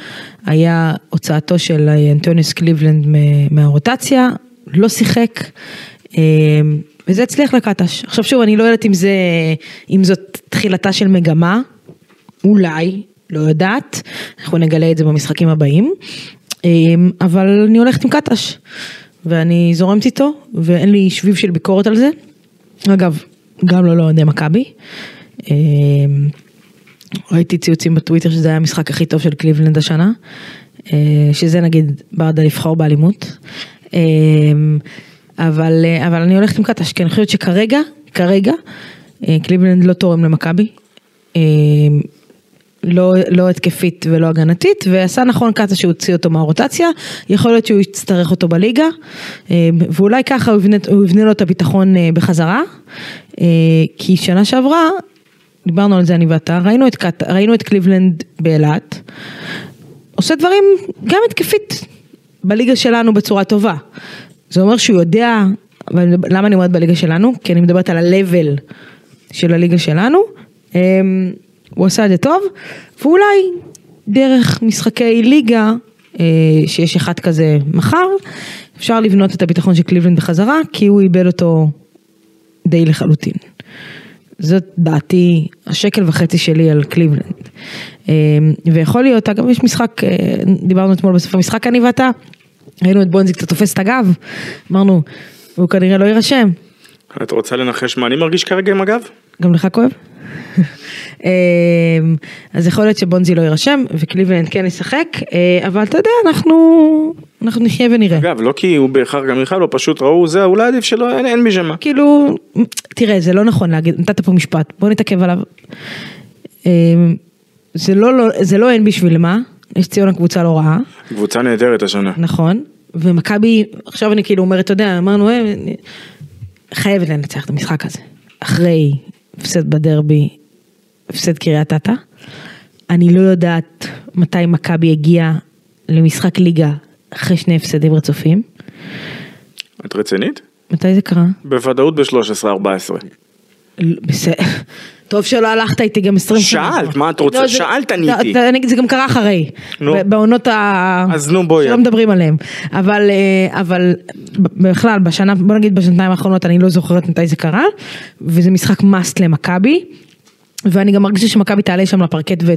היה הוצאתו של אנטוניוס קליבלנד מהרוטציה, לא שיחק. אמ, וזה הצליח לקטש. עכשיו שוב, אני לא יודעת אם זה, אם זאת תחילתה של מגמה, אולי, לא יודעת, אנחנו נגלה את זה במשחקים הבאים, אמ, אבל אני הולכת עם קטש, ואני זורמת איתו, ואין לי שביב של ביקורת על זה. אגב, גם לא לאוהדי מכבי. אמ, ראיתי ציוצים בטוויטר שזה היה המשחק הכי טוב של קליבלנד השנה, אה, שזה נגיד ברדה לבחור באלימות. אבל, אה, אבל אני הולכת עם קטש, כי אני חושבת שכרגע, כרגע, אה, קליבלנד לא תורם למכבי. אמ, לא, לא התקפית ולא הגנתית, ועשה נכון קטש שהוציא אותו מהרוטציה, יכול להיות שהוא יצטרך אותו בליגה, אה, ואולי ככה הוא יבנה, הוא יבנה לו את הביטחון אה, בחזרה, אה, כי שנה שעברה, דיברנו על זה אני ואתה, ראינו את, קט, ראינו את קליבלנד באילת, עושה דברים גם התקפית בליגה שלנו בצורה טובה. זה אומר שהוא יודע, למה אני אומרת בליגה שלנו? כי אני מדברת על ה-level של הליגה שלנו. אמ, הוא עשה את זה טוב, ואולי דרך משחקי ליגה, אה, שיש אחד כזה מחר, אפשר לבנות את הביטחון של קליבלנד בחזרה, כי הוא איבד אותו די לחלוטין. זאת דעתי, השקל וחצי שלי על קליבלנד. אמ, ויכול להיות, אגב יש משחק, אה, דיברנו אתמול בסוף המשחק אני ואתה, ראינו את בונזי קצת תופס את הגב, אמרנו, הוא כנראה לא יירשם, את רוצה לנחש מה אני מרגיש כרגע עם הגב? גם לך כואב? אמ, אז יכול להיות שבונזי לא יירשם וקליבלנד כן ישחק, אה, אבל אתה יודע, אנחנו, אנחנו נחיה ונראה. אגב, לא כי הוא בהכרח גם יחד, לא פשוט ראו זה, אולי עדיף שלא, אין, אין בשמה. כאילו, תראה, זה לא נכון להגיד, נתת פה משפט, בוא נתעכב עליו. אמ, זה לא, לא, זה לא אין בשביל מה, נס ציונה קבוצה לא רעה, קבוצה נהדרת השנה. נכון, ומכבי, עכשיו אני כאילו אומרת, אתה יודע, אמרנו, אה, חייבת לנצח את המשחק הזה, אחרי הפסד בדרבי, הפסד קריית אתא, אני לא יודעת מתי מכבי הגיעה למשחק ליגה אחרי שני הפסדים רצופים, את רצינית? מתי זה קרה? בוודאות ב-13-14. בסדר. טוב שלא הלכת איתי גם 20 שנה. שאלת, מה את רוצה? לא, זה- שאלת, לא, עניתי. זה- אגיד, זה גם קרה אחרי. בעונות ה... אז נו, בואי. שלא מדברים עליהם. אבל, אה, אבל בכלל, בשנה, בוא נגיד בשנתיים האחרונות, אני לא זוכרת מתי זה קרה, וזה משחק מאסט למכבי, ואני גם מרגישה שמכבי תעלה שם לפרקט ו...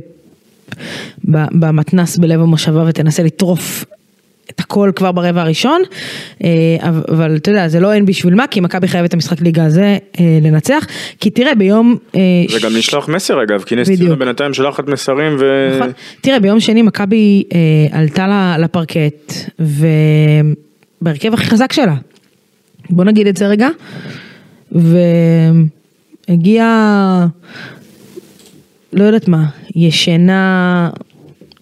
במתנס בלב המושבה ותנסה לטרוף את הכל כבר ברבע הראשון, אה, אבל- אתה יודע, זה לא אין בשביל מה, כי מכבי חייבת את המשחק ליגה הזה אה, לנצח, כי תראה ביום... אה, זה גם לשלוח מסר אגב, כי נס ציונה. בינתיים שולחת מסרים ו... נכון. תראה, ביום שני מכבי עלתה לפרקט, ובהרכב הכי חזק שלה. בוא נגיד את זה רגע. והגיע, לא יודעת מה, ישנה,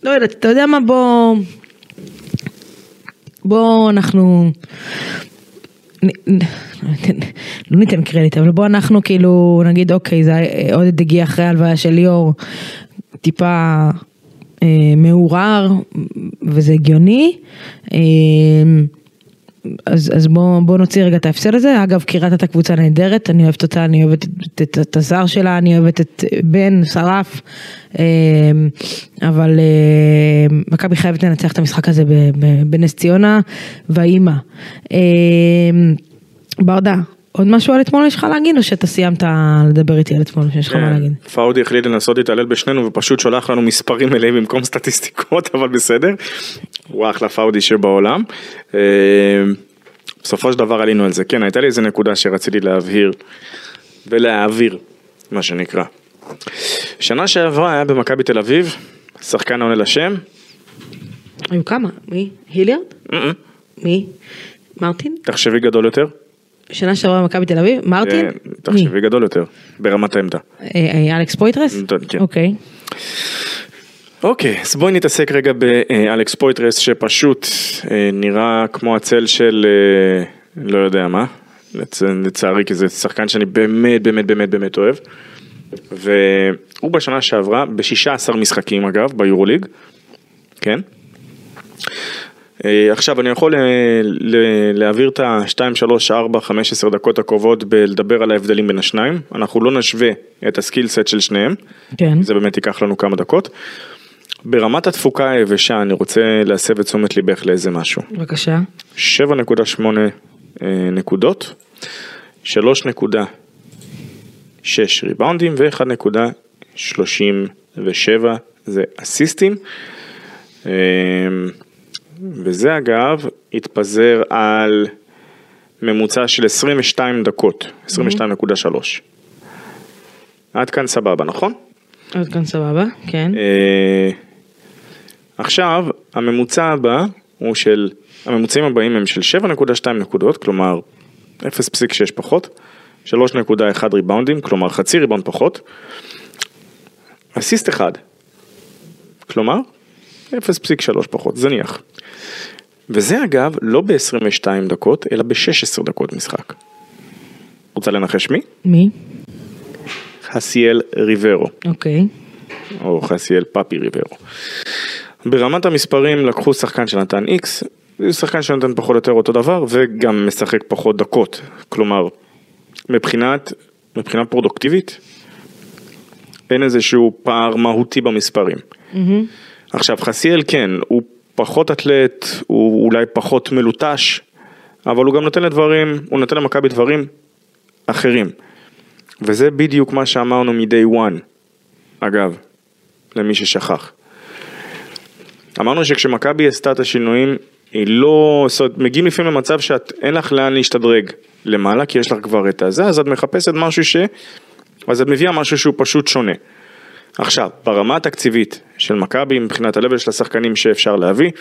לא יודעת, אתה יודע מה, בוא, בוא אנחנו, לא ניתן- קרדיט, אבל בוא אנחנו כאילו נגיד אוקיי, זה עודד הגיע אחרי ההלוויה של ליאור, טיפה אה, מעורער, וזה הגיוני. אה, אז, אז בוא, בוא נוציא רגע את ההפסד הזה. אגב, קריית את הקבוצה נהדרת, אני אוהבת אותה, אני אוהבת את, את, את הזר שלה, אני אוהבת את בן, שרף, אה, אבל אה, מכבי חייבת לנצח את המשחק הזה בנס ציונה, והאימא. אה, ברדה, עוד משהו על אתמול יש לך להגיד, או שאתה סיימת לדבר איתי על אתמול, שיש לך מה להגיד? כן, פאודי החליט לנסות להתעלל בשנינו ופשוט שולח לנו מספרים מלאים במקום סטטיסטיקות, אבל בסדר. הוא אחלה פאודי שבעולם. אה, בסופו של דבר עלינו על זה. כן, הייתה לי איזה נקודה שרציתי להבהיר ולהעביר, מה שנקרא. שנה שעברה היה במכבי תל אביב, שחקן עונה לשם. היו כמה? מי? היליארד? מי? מרטין? תחשבי גדול יותר. שנה שעברה במכבי תל אביב? מרטין? כן, תחשבי גדול יותר, ברמת העמדה. אה, אה, אלכס פויטרס? כן. אוקיי. אוקיי, אז בואי נתעסק רגע באלכס פויטרס שפשוט אה, נראה כמו הצל של אה, לא יודע מה, לצ- לצערי כי זה שחקן שאני באמת באמת באמת באמת אוהב. והוא בשנה שעברה ב-16 משחקים אגב ביורוליג, כן? אה, עכשיו אני יכול אה, להעביר את ה-2, 3, 4, 15 דקות הקרובות בלדבר על ההבדלים בין השניים, אנחנו לא נשווה את הסקיל סט של שניהם, כן. זה באמת ייקח לנו כמה דקות. ברמת התפוקה היבשה אני רוצה להסב את תשומת ליבך לאיזה משהו. בבקשה. 7.8 אה, נקודות, 3.6 ריבאונדים ו-1.37 זה אסיסטים. וזה אגב התפזר על ממוצע של 22 דקות, 22.3. עד כאן סבבה, נכון? עד כאן סבבה, כן. אה, עכשיו, הממוצע הבא הוא של, הממוצעים הבאים הם של 7.2 נקודות, כלומר 0.6 פחות, 3.1 ריבאונדים, כלומר חצי ריבאונד פחות, אסיסט אחד, כלומר 0.3 פחות, זניח. וזה אגב לא ב-22 דקות, אלא ב-16 דקות משחק. רוצה לנחש מי? מי? חסיאל ריברו. אוקיי. או חסיאל פאפי ריברו. ברמת המספרים לקחו שחקן שנתן איקס, שחקן שנתן פחות או יותר אותו דבר וגם משחק פחות דקות. כלומר, מבחינת, מבחינה פרודוקטיבית, אין איזשהו פער מהותי במספרים. עכשיו חסיאל כן, הוא פחות אתלט, הוא אולי פחות מלוטש, אבל הוא גם נותן לדברים, הוא נותן למכבי דברים אחרים. וזה בדיוק מה שאמרנו מ-day one, אגב, למי ששכח. אמרנו שכשמכבי עשתה את השינויים, היא לא, זאת אומרת, מגיעים לפעמים למצב שאת, אין לך לאן להשתדרג למעלה, כי יש לך כבר את הזה, אז את מחפשת משהו ש... אז את מביאה משהו שהוא פשוט שונה. עכשיו, ברמה התקציבית של מכבי, מבחינת ה-level של השחקנים שאפשר להביא,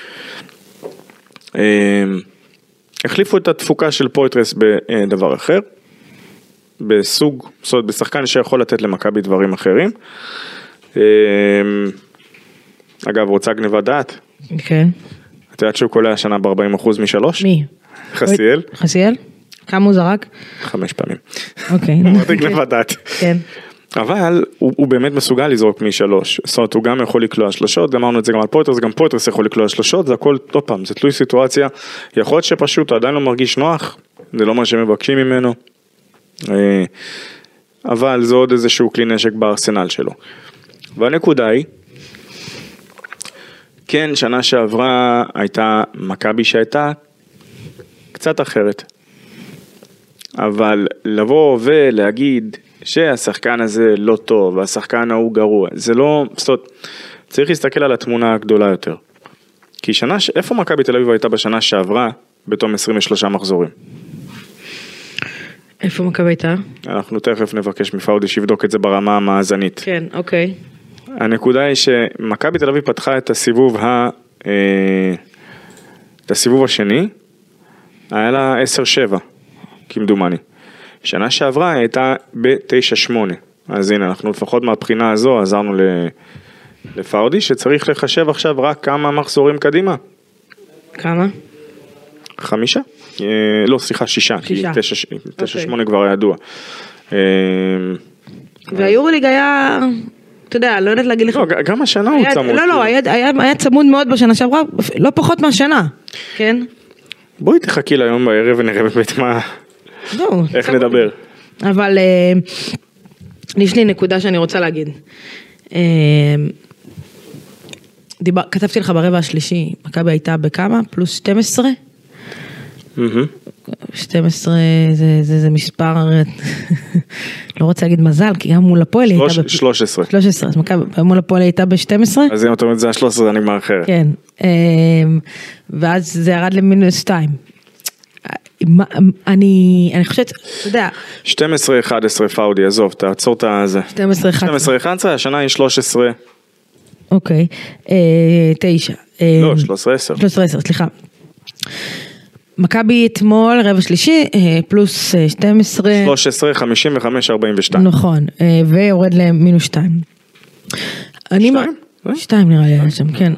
אה, החליפו את התפוקה של פויטרס בדבר אחר, בסוג, זאת אומרת, בשחקן שיכול לתת למכבי דברים אחרים. אה, אגב, רוצה גניבת דעת? כן. את יודעת שהוא קולע השנה ב-40% משלוש? מי? חסיאל? חסיאל? כמה הוא זרק? חמש פעמים. אוקיי. אמרתי גניבת דעת. כן. אבל הוא, הוא באמת מסוגל לזרוק משלוש, זאת אומרת הוא גם יכול לקלוע שלושות, אמרנו את זה גם על פויטרס, גם פויטרס יכול לקלוע שלושות, זה הכל, עוד פעם, זה תלוי סיטואציה, יכול להיות שפשוט הוא עדיין לא מרגיש נוח, זה לא מה שמבקשים ממנו, אה, אבל זה עוד איזשהו כלי נשק בארסנל שלו. והנקודה היא, כן, שנה שעברה הייתה מכבי שהייתה קצת אחרת. אבל לבוא ולהגיד שהשחקן הזה לא טוב והשחקן ההוא גרוע, זה לא, זאת אומרת, צריך להסתכל על התמונה הגדולה יותר. כי שנה, ש- איפה מכבי תל אביב הייתה בשנה שעברה בתום 23 מחזורים? איפה מכבי הייתה? אנחנו תכף נבקש מפאודי שיבדוק את זה ברמה המאזנית. כן, אוקיי. הנקודה היא שמכבי תל אביב פתחה את הסיבוב ה... אה, את הסיבוב השני, היה לה 10-7, כמדומני. שנה שעברה היא הייתה ב-9-8. אז הנה, אנחנו לפחות מהבחינה הזו עזרנו. לפאודי, שצריך לחשב עכשיו רק כמה מחזורים קדימה. כמה? חמישה? אה, לא, סליחה, שישה. כי שישה. תשע- תשע אוקיי. שמונה כבר היה ידוע. אה, והיורוליג היה, אתה יודע, לא יודעת להגיד לך. לא, גם השנה הוא היה- צמוד. לא, כאילו. לא, היה- היה היה צמוד מאוד בשנה שעברה, לא פחות מהשנה, כן? בואי תחכי ליום בערב ונראה באמת מה... זהו. איך. נדבר. אבל אה, יש לי נקודה שאני רוצה להגיד. אה, דיבר, כתבתי לך ברבע השלישי, מכבי הייתה בכמה? פלוס 12? מהמם. 12 זה, זה, זה מספר, לא רוצה להגיד מזל, כי גם מול הפועל היא הייתה... בפ- 13. 13, אז מכבי מול הפועל היא הייתה ב-12? אז אם את אומרת זה ה-13 זה נגמר אחרת. כן, אה, ואז זה ירד למינוס 2. מה- אני, אני חושבת, אתה יודע, 12-11 פאודי, עזוב, תעצור את הזה. 12 11 12-11, השנה היא 13, אוקיי, אה, 9. לא, 13-10. 13 10, סליחה. מכבי אתמול, רבע שלישי, אה, פלוס אה, 12. 13, 55, 42. נכון, אה, ויורד למינוס 2. אני מר- שתיים? שתיים נראה לי היה שם, כן.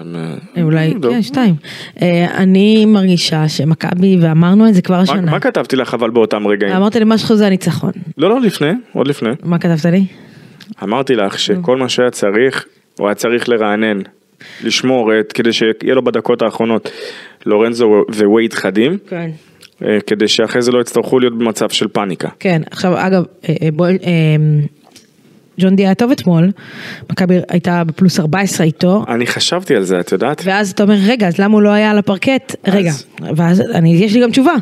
אה, אולי, טוב. כן, שתיים. אה, אני מרגישה שמכבי, ואמרנו את זה כבר השנה. מה כתבתי לך אבל באותם רגעים? אמרת לי מה שלך זה הניצחון. לא, לא, לפני, עוד לפני. מה כתבת לי? אמרתי לך שכל מה שהיה צריך, הוא היה צריך לרענן, לשמור את, כדי שיהיה לו בדקות האחרונות לורנזו ווייד חדים, כן. אה, כדי שאחרי זה לא יצטרכו להיות במצב של פאניקה. כן, עכשיו אגב, אה, אה, בוא, אה, ג'ון די היה טוב אתמול, מכבי הייתה בפלוס 14 איתו, אני חשבתי על זה, את יודעת? ואז אתה אומר, רגע, אז למה הוא לא היה על הפרקט? רגע, ואז אני, יש לי גם תשובה.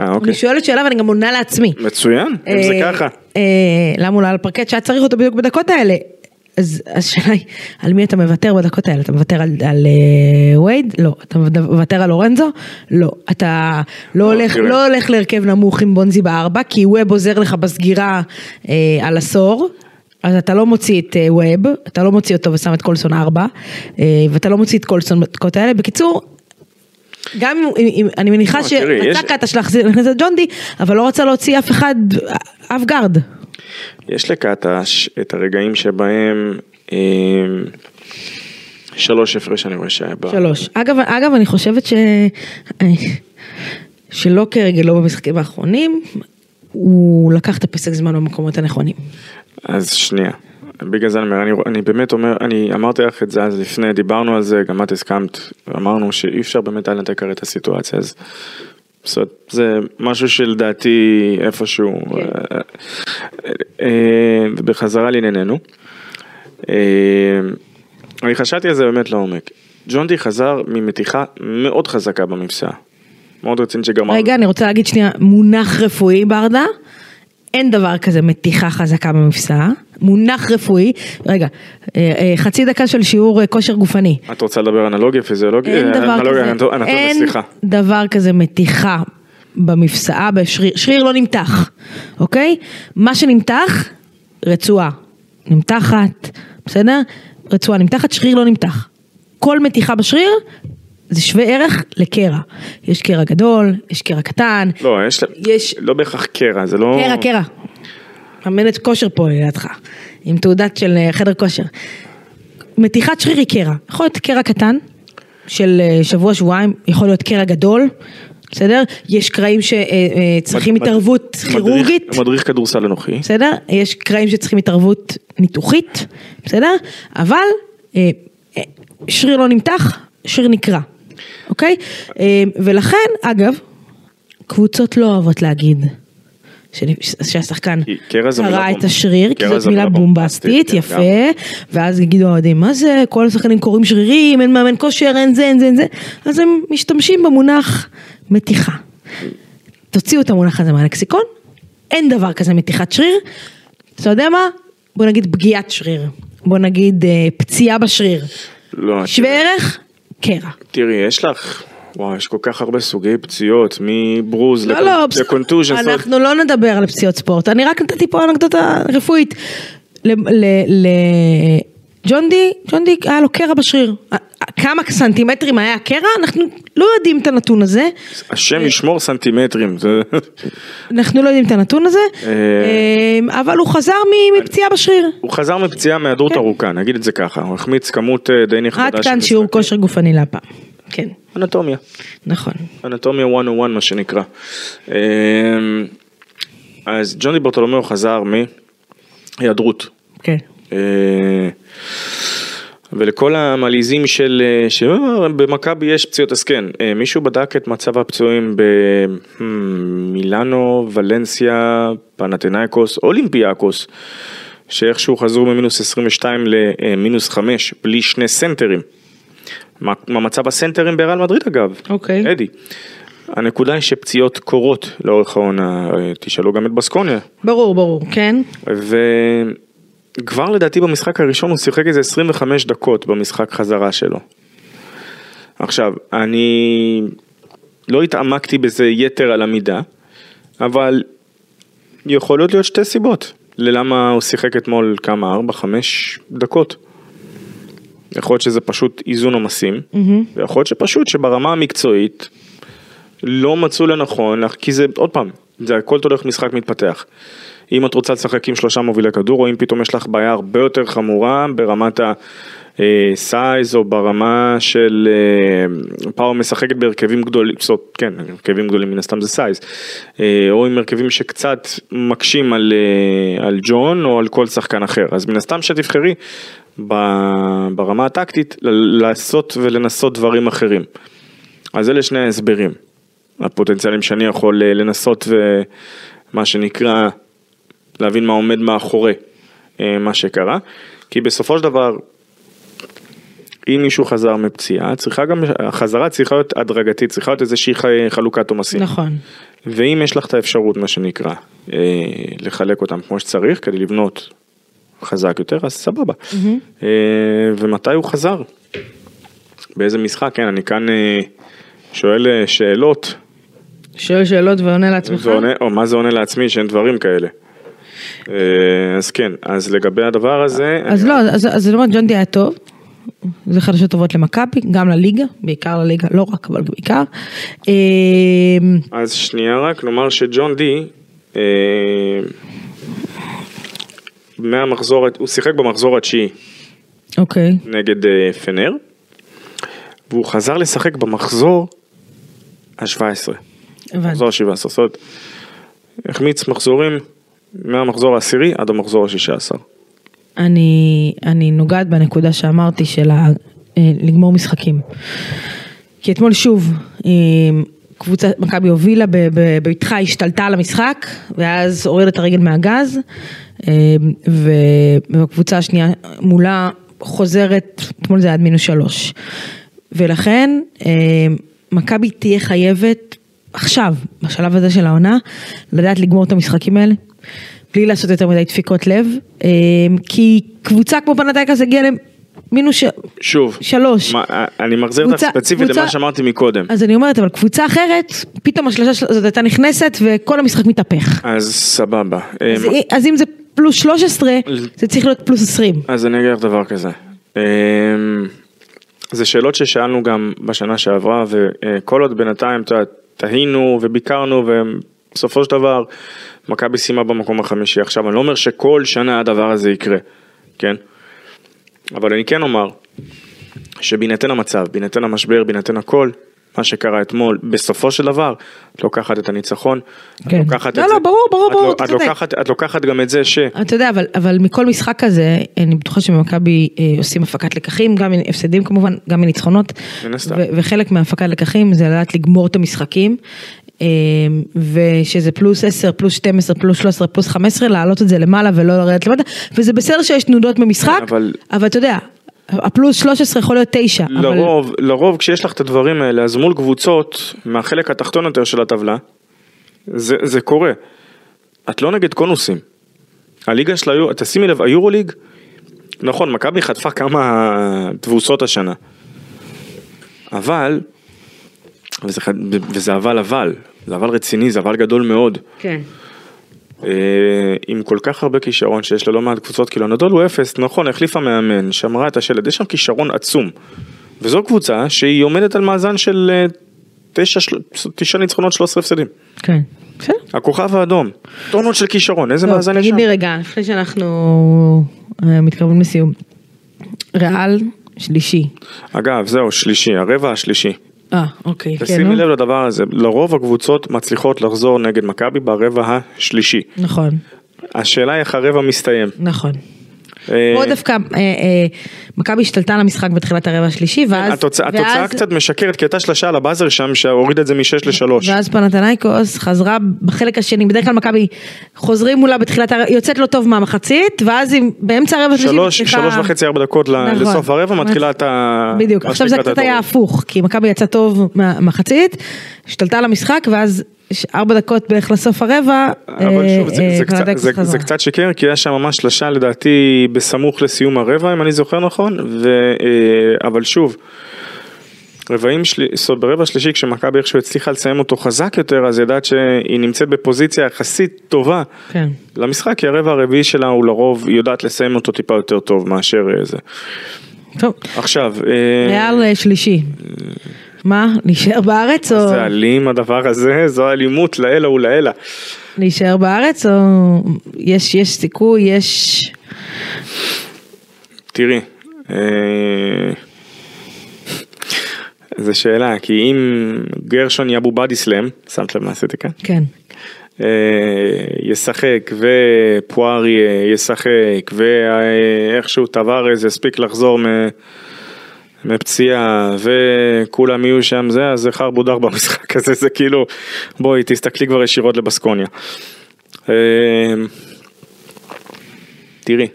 אה, אוקיי. אני שואלת שאלה ואני גם עונה לעצמי. מצוין, אם זה אה, ככה. אה, למה הוא לא על הפרקט שהיה צריך אותו בדיוק בדקות האלה? אז השאלה היא, על מי אתה מוותר בדקות האלה? אתה מוותר על, על אה, וייד? לא. אתה מוותר על לורנזו? לא. אתה לא, הולך, תראה. לא הולך להרכב נמוך עם בונזי בארבע, כי ווב עוזר לך בסגירה אה, על עשור. אז אתה לא מוציא את אה, ווב, אתה לא מוציא אותו ושם את קולסון ארבע, אה, ואתה לא מוציא את קולסון בדקות האלה. בקיצור, גם אם, אם, אני מניחה לא, יש- שרצה קטש להחזיר להכניס את ג'ונדי, אבל לא רצה להוציא אף אחד, אף גארד. יש לקטש את הרגעים שבהם אה, שלוש הפרש אני רואה שהיה בה. שלוש. אגב, אגב, אני חושבת ש... שלא כרגלו במשחקים האחרונים, הוא לקח את הפסק זמן במקומות הנכונים. אז שנייה. בגלל זה אני אומר, אני, אני באמת אומר, אני אמרתי לך את זה אז לפני, דיברנו על זה, גם את הסכמת, אמרנו שאי אפשר באמת היה לנתק הרי את הסיטואציה, אז זאת זה משהו שלדעתי איפשהו, אה, אה, ובחזרה לענייננו. אה, אני חשבתי על זה באמת לעומק. ג'ון די חזר ממתיחה מאוד חזקה במבצע, מאוד רצינית שגמר. רגע, אני רוצה להגיד שנייה, מונח רפואי ברדה, אין דבר כזה מתיחה חזקה במפסע, מונח רפואי, רגע, אה, אה, חצי דקה של שיעור אה, כושר גופני. את רוצה לדבר אנלוגיה, פיזיולוגיה? אין דבר אנלוגיה, כזה, אנטו- אנטומיה, אין סליחה. דבר כזה מתיחה במפסעה, בשריר, שריר לא נמתח, אוקיי? מה שנמתח, רצועה נמתחת, בסדר? רצועה נמתחת, שריר לא נמתח. כל מתיחה בשריר זה שווה ערך לקרע. יש קרע גדול, יש קרע קטן, לא, יש, יש- לא בהכרח קרע, זה לא... קרע, קרע. מאמנת כושר פה לידך, עם תעודת של אה, חדר כושר. מתיחת שריר היא קרע, יכול להיות קרע קטן של אה, שבוע שבועיים, יכול להיות קרע גדול, בסדר? יש קרעים שצריכים מד- התערבות מדריך- כירורגית, מדריך כדורסל אנוכי. בסדר? יש קרעים שצריכים התערבות ניתוחית, בסדר? אבל אה, אה, שריר לא נמתח, שריר נקרע, אוקיי? אה, ולכן, אגב, קבוצות לא אוהבות להגיד שהשחקן קרע את השריר, כי זאת מילה בומבסטית, יפה, ואז יגידו האוהדים, מה זה, כל השחקנים קוראים שרירים, אין מאמן כושר, אין זה, אין זה, אין זה, אז הם משתמשים במונח מתיחה. תוציאו את המונח הזה מהלקסיקון, אין דבר כזה מתיחת שריר, אתה יודע מה? בוא נגיד פגיעת שריר, בוא נגיד אה, פציעה בשריר. לא, שווה ערך, קרע. תראי, יש לך, וואו, יש כל כך הרבה סוגי פציעות, מברוז לא, לא, בס- לקונטוז'ן. אנחנו לא נדבר על פציעות ספורט, אני רק נתתי פה אנקדוטה רפואית. ל- ל- ל- ג'ון די, ג'ון די היה לו קרע בשריר. כמה סנטימטרים היה הקרע? אנחנו לא יודעים את הנתון הזה. השם ישמור סנטימטרים. אנחנו לא יודעים את הנתון הזה, אה, אבל הוא חזר מפציעה בשריר. הוא חזר מפציעה מהיעדרות כן. ארוכה, נגיד את זה ככה, הוא החמיץ כמות אה, די נכבדה עד כאן שיעור. כושר גופני להפעם. כן, אנטומיה. נכון. אנטומיה 101 מה שנקרא. אמ, אז ג'וני ברטולומיאו חזר מהיעדרות. כן. ולכל המלעיזים של, אה, שבמכבי יש פציעות אז כן, אה, מישהו בדק את מצב הפצועים במילאנו, ולנסיה, פנתנאיקוס, אולימפיאקוס, שאיכשהו חזרו ממינוס 22 למינוס 5 בלי שני סנטרים. מה מה מצב הסנטרים בריאל מדריד אגב? אוקיי. אדי. הנקודה היא שפציעות קורות לאורך העונה, אה, תשאלו גם את בסקוניה. ברור, ברור, כן. וכבר לדעתי במשחק הראשון הוא שיחק איזה 25 דקות במשחק חזרה שלו. עכשיו, אני לא התעמקתי בזה יתר על המידה, אבל יכולות להיות שתי סיבות ללמה הוא שיחק אתמול כמה, 4-5 דקות. יכול להיות שזה פשוט איזון עומסים, ויכול להיות שפשוט שברמה המקצועית לא מצאו לנכון, כי זה, עוד פעם, זה הכל תלוי איך משחק מתפתח. אם את רוצה לשחק עם שלושה מובילי כדור, או אם פתאום יש לך בעיה הרבה יותר חמורה ברמת ה size, או ברמה של אה, פאו משחקת בהרכבים גדולים, זאת כן, הרכבים גדולים מן הסתם זה size, אה, או עם הרכבים שקצת מקשים על, אה, על ג'ון, או על כל שחקן אחר. אז מן הסתם שתבחרי ברמה הטקטית לעשות ולנסות דברים אחרים. אז אלה שני ההסברים, הפוטנציאלים שאני יכול אה, לנסות ומה שנקרא להבין מה עומד מאחורי אה, מה שקרה, כי בסופו של דבר, אם מישהו חזר מפציעה, צריכה גם, החזרה צריכה להיות הדרגתית, צריכה להיות איזושהי חלוקת עומסים. נכון. ואם יש לך את האפשרות, מה שנקרא, אה, לחלק אותם כמו שצריך כדי לבנות חזק יותר, אז סבבה. אה, ומתי הוא חזר? באיזה משחק? כן, אני כאן שואל שאלות, שואל שאלות ועונה לעצמך? ועונה, או מה זה עונה לעצמי שאין דברים כאלה. אה, אז כן, אז לגבי הדבר הזה, אז לא, אז אז אני אומרת, ג'ון די היה טוב. זה חדשות טובות למכבי, גם לליגה, בעיקר לליגה, לא רק, אבל בעיקר. אה, אז שנייה רק, נאמר שג'ון די, אה, מהמחזור, הוא שיחק במחזור התשיעי אוקיי, נגד פנר, והוא חזר לשחק במחזור ה-17, הבנתי. מחזור ה-17, זאת אומרת, החמיץ מחזורים מהמחזור העשירי עד המחזור ה-16. אני, אני נוגעת בנקודה שאמרתי של ה, אה, לגמור משחקים. כי אתמול שוב, אה, קבוצה, מכבי הובילה ב- ב- בבטחה, השתלטה על המשחק, ואז הורידה את הרגל מהגז, אה, ובקבוצה השנייה מולה חוזרת, אתמול זה עד מינוס שלוש. ולכן מכבי תהיה חייבת עכשיו, בשלב הזה של העונה, לדעת לגמור את המשחקים האלה. בלי לעשות יותר מדי דפיקות לב, אה, כי קבוצה כמו פנתייקס הגיעה למינוס ש... שוב, שלוש. מה, אני מחזיר אותך קבוצה- ספציפית קבוצה- למה שאמרתי מקודם. אז אני אומרת, אבל קבוצה אחרת, פתאום השלושה הזאת הייתה נכנסת וכל המשחק מתהפך. אז סבבה. אז, אז אם זה פלוס 13, זה צריך להיות פלוס 20. אז אני אגיד לך דבר כזה. אמ, זה שאלות ששאלנו גם בשנה שעברה, וכל עוד בינתיים, אתה יודע, תהינו וביקרנו, ובסופו של דבר, מכבי סיימה במקום החמישי. עכשיו, אני לא אומר שכל שנה הדבר הזה יקרה, כן? אבל אני כן אומר, שבהינתן המצב, בהינתן המשבר, בהינתן הכל, מה שקרה אתמול, בסופו של דבר, את לוקחת את הניצחון, את כן. לוקחת לא, את לא, זה, ברור, ברור, את ברור, לא- אתה את צודק. לוקחת- את לוקחת גם את זה ש... אתה יודע, אבל, אבל מכל משחק כזה, אני בטוחה שבמכבי אה, עושים הפקת לקחים, גם מהפסדים כמובן, גם מניצחונות. מן הסתם. ו- וחלק מהפקת לקחים זה לדעת לגמור את המשחקים. אה, ושזה פלוס 10, פלוס 12, פלוס 13, פלוס 15, להעלות את זה למעלה ולא לרדת למטה, וזה בסדר שיש תנודות במשחק, אבל- אבל אתה יודע, הפלוס 13 יכול להיות 9, אבל לרוב, לרוב כשיש לך את הדברים האלה, אז מול קבוצות מהחלק התחתון יותר של הטבלה, זה, זה קורה. את לא נגד קונוסים. הליגה של היורו, תשימי לב, היורוליג, נכון, מכבי חטפה כמה תבוסות השנה. אבל, וזה, וזה אבל אבל, זה אבל רציני, זה אבל גדול מאוד. כן. עם כל כך הרבה כישרון שיש ללא מעט קבוצות, כאילו הנדול הוא אפס, נכון, החליפה מאמן, שמרה את השלד, יש שם כישרון עצום. וזו קבוצה שהיא עומדת על מאזן של אה, תשע, תשע ניצחונות, 13 הפסדים. כן. בסדר. הכוכב האדום, טונות של כישרון, איזה מאזן יש תגיד שם? לי רגע, לפני שאנחנו אה, מתקרבים לסיום. ריאל שלישי. אגב, זהו, שלישי, הרבע השלישי. אה, אוקיי. כן, תשימי. לב לדבר הזה, לרוב הקבוצות מצליחות לחזור נגד מכבי ברבע השלישי. נכון, השאלה היא איך הרבע מסתיים. נכון. אה, פה דווקא אה, אה, מכבי השתלטה על המשחק בתחילת הרבע השלישי, ואז... התוצאה קצת משקרת, כי הייתה שלושה על הבאזר שם, שהוריד את זה מ-6 ל-3. ואז פנתנייקוס חזרה בחלק השני, בדרך כלל מכבי חוזרים מולה בתחילת הרבע, יוצאת לא טוב מהמחצית, ואז היא באמצע הרבע השלישי, שלוש, וחצי, ארבע דקות נכון. לסוף הרבע, מתחילה את ה... בדיוק, עכשיו זה קצת היה. הפוך, כי מכבי יצאה טוב מהמחצית, השתלטה על המשחק, ואז ארבע דקות בערך לסוף הרבע, אבל אה, שוב, זה- אה, זה קצת- זה-. זה קצת שיקר, כי היה שם ממש שלושה לדעתי בסמוך לסיום הרבע, אם אני זוכר נכון, ו- אה, אבל שוב, רבעים זאת אומרת, ברבע השלישי כשמכבי איכשהו הצליחה לסיים אותו חזק יותר, אז ידעת שהיא נמצאת בפוזיציה יחסית טובה כן. למשחק, כי הרבע הרביעי שלה הוא לרוב יודעת לסיים אותו טיפה יותר טוב מאשר זה. טוב, עכשיו, ריאל אה, שלישי. מה, להישאר בארץ או זה אלים הדבר הזה, זו אלימות לאלה ולאלה. להישאר בארץ או יש יש סיכוי, יש... תראי, אה, זו שאלה, כי אם גרשון יבו בדיסלם, שמת לב מה עשיתי כאן? כן. אה, ישחק ופוארי ישחק ואיכשהו טווארז יספיק לחזור מפציעה וכולם יהיו שם זה אז זה חרבודר במשחק הזה זה כאילו בואי תסתכלי כבר ישירות לבסקוניה. אה, תראי,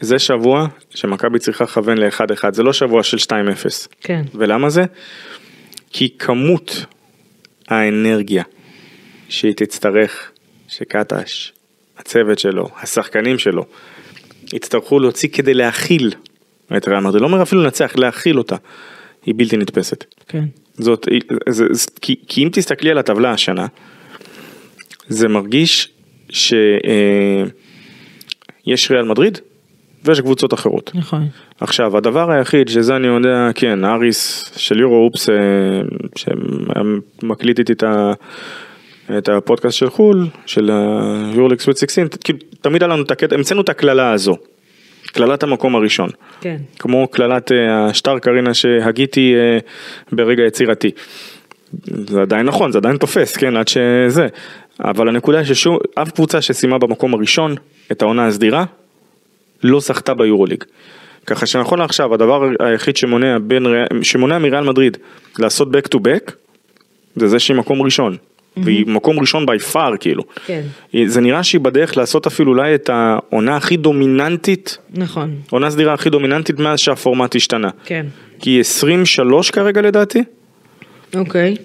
זה שבוע שמכבי צריכה לכוון ל-1-1 זה לא שבוע של 2-0 כן. ולמה זה? כי כמות האנרגיה שהיא תצטרך, שקטש, הצוות שלו, השחקנים שלו, יצטרכו להוציא כדי להכיל את ריאל מדריד, לא אומר אפילו לנצח, להכיל אותה, היא בלתי נתפסת. כן. זאת, זה, זה, כי, כי אם תסתכלי על הטבלה השנה, זה מרגיש שיש ריאל מדריד ויש קבוצות אחרות. נכון. עכשיו, הדבר היחיד שזה אני יודע, כן, אריס של יורו אופס, אה, שמקליט איתי את, ה, את הפודקאסט של חו"ל, של היורליקס סוויט 16, כאילו, תמיד היה לנו את הקטע, המצאנו את הקללה הזו, קללת המקום הראשון, כן. כמו קללת אה, השטר קרינה שהגיתי אה, ברגע יצירתי. זה עדיין נכון, זה עדיין תופס, כן, עד שזה. אבל הנקודה היא ששום, אף קבוצה שסיימה במקום הראשון את העונה הסדירה, לא זכתה ביורוליג. ככה שנכון לעכשיו, הדבר היחיד שמונע, בין, שמונע מריאל מדריד לעשות back to back, זה זה שהיא מקום ראשון. והיא מקום ראשון by far כאילו. כן. זה נראה שהיא בדרך לעשות אפילו אולי את העונה הכי דומיננטית, נכון. עונה סדירה הכי דומיננטית מאז שהפורמט השתנה. כן. כי היא 23 כרגע לדעתי, אוקיי.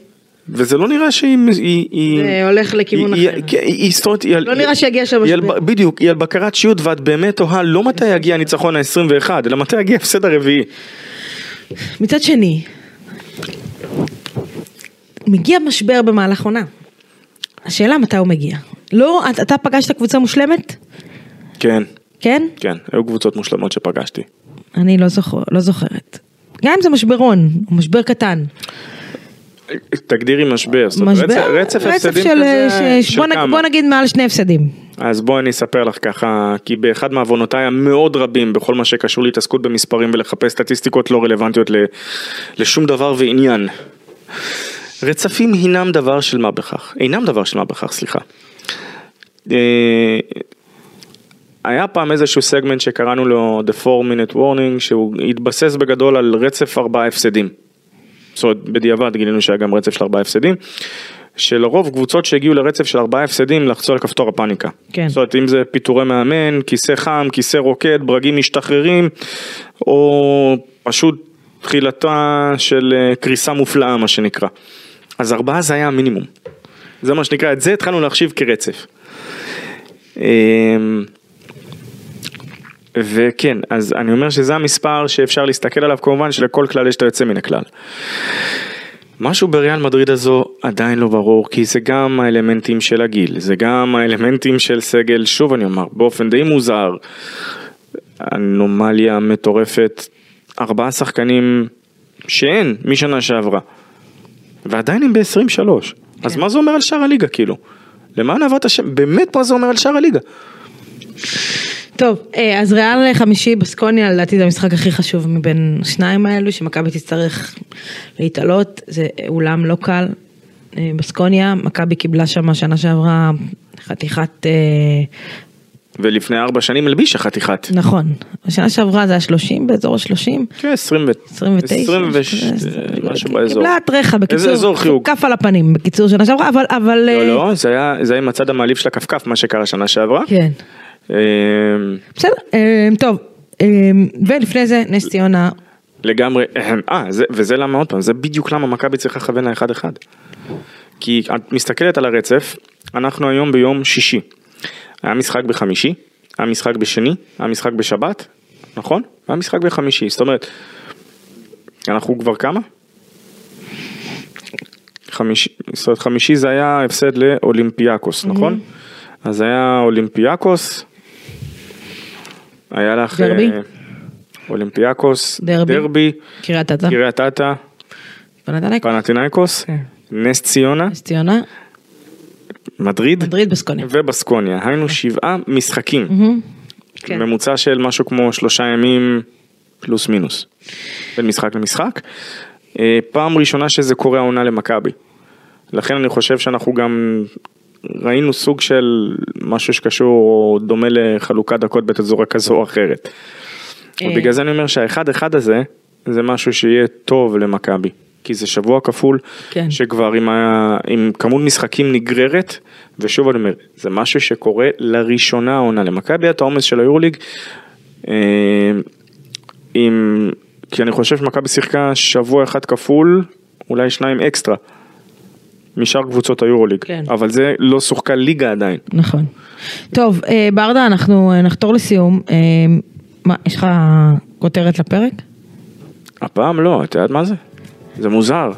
וזה לא נראה שהיא... היא, היא, זה הולך לכיוון היא- אחר. היא- כן, היא- על- לא נראה שיגיע שם משבר. בדיוק, היא על בקרת שיעוט ואת באמת תוהה לא מתי יגיע הניצחון ה-21, אלא מתי יגיע ההפסד הרביעי. מצד שני, מגיע משבר במהלך עונה. השאלה מתי הוא מגיע. לא, אתה- אתה פגשת קבוצה מושלמת? כן, כן? כן, היו קבוצות מושלמות שפגשתי. אני לא, זוכר, לא זוכרת. גם אם זה משברון, או משבר קטן. תגדירי משבר, זאת אומרת, רצף, רצף הפסדים של, כזה, ש... בוא, נ... כמה? בוא נגיד מעל שני הפסדים. אז בואי אני אספר לך ככה, כי באחד מעוונותיי המאוד רבים בכל מה שקשור להתעסקות במספרים ולחפש סטטיסטיקות לא רלוונטיות ל, לשום דבר ועניין. רצפים הינם דבר של מה בכך, אינם דבר של מה בכך, סליחה. אה, היה פעם איזשהו סגמנט שקראנו לו The 4 Minute Warning, שהוא התבסס בגדול על רצף ארבעה הפסדים. זאת אומרת, בדיעבד גילינו שהיה גם רצף של ארבעה הפסדים, שלרוב קבוצות שהגיעו לרצף של ארבעה הפסדים לחצו על כפתור הפאניקה. כן. זאת אומרת, אם זה פיטורי מאמן, כיסא חם, כיסא רוקד, ברגים משתחררים, או פשוט תחילתה של אה, קריסה מופלאה, מה שנקרא. אז ארבעה זה היה המינימום. זה מה שנקרא, את זה התחלנו להחשיב כרצף. אמ, וכן, אז אני אומר שזה המספר שאפשר להסתכל עליו, כמובן שלכל כלל יש את היוצא מן הכלל. משהו בריאל מדריד הזו עדיין לא ברור, כי זה גם האלמנטים של הגיל, זה גם האלמנטים של סגל, שוב אני אומר, באופן די מוזר, אנומליה מטורפת, ארבעה שחקנים שאין משנה שעברה, ועדיין הם ב-23, אז מה זה אומר על שאר הליגה כאילו? למען אהבת השם, באמת מה זה אומר על שאר הליגה? טוב, אה, אז ריאל חמישי בסקוניה, לדעתי זה המשחק הכי חשוב מבין השניים האלו, שמכבי תצטרך להתעלות, זה אולם לא קל. אה, בסקוניה, מכבי קיבלה שם שנה שעברה חתיכת, אה, ולפני ארבע שנים הלבישה חתיכת. נכון, השנה שעברה זה היה 30, באזור ה-30, כן, 20 ו... 29, 26, משהו באזור. קיבלה טרחה, בקיצור, איזה אזור חיוג? כף על הפנים, בקיצור שנה שעברה, אבל, אבל, לא, אה, לא, זה היה זה היה עם הצד המעליב של הכפכף, מה שקרה שנה שעברה. כן, אה, בסדר, אה, טוב, אה, ולפני זה נס ציונה, לגמרי, אה, זה- וזה למה עוד פעם, זה בדיוק למה מכבי צריכה לכוון לאחד אחד. כי את מסתכלת על הרצף, אנחנו היום ביום שישי. היה משחק בחמישי, היה משחק בשני, היה משחק בשבת, נכון? היה משחק בחמישי, זאת אומרת, אנחנו כבר כמה? חמישי, זאת אומרת חמישי זה היה הפסד לאולימפיאקוס, נכון? אז היה אולימפיאקוס, היה לך... דרבי? אה, אולימפיאקוס, דרבי. דרבי, קריית אתא, קריית אתא, כן. נס ציונה, נס ציונה, מדריד מדריד בסקוניה. ובסקוניה. היינו שבעה משחקים. כן. ממוצע של משהו כמו שלושה ימים פלוס מינוס. בין משחק למשחק. אה, פעם ראשונה שזה קורה העונה למכבי. לכן אני חושב שאנחנו גם ראינו סוג של משהו שקשור או דומה לחלוקת דקות בתצורה כזו או אחרת. אה. ובגלל זה אני אומר שהאחד אחד הזה זה משהו שיהיה טוב למכבי. כי זה שבוע כפול, כן. שכבר עם, ה... עם כמות משחקים נגררת, ושוב אני אומר, זה משהו שקורה לראשונה העונה למכבי, את העומס של היורוליג, אה, עם... כי אני חושב שמכבי שיחקה שבוע אחד כפול, אולי שניים אקסטרה, משאר קבוצות היורוליג, כן. אבל זה לא שוחקה ליגה עדיין. נכון. טוב, אה, ברדה, אנחנו אה, נחתור לסיום. אה, מה, יש לך כותרת לפרק? הפעם לא, את יודעת מה זה? זה מוזר.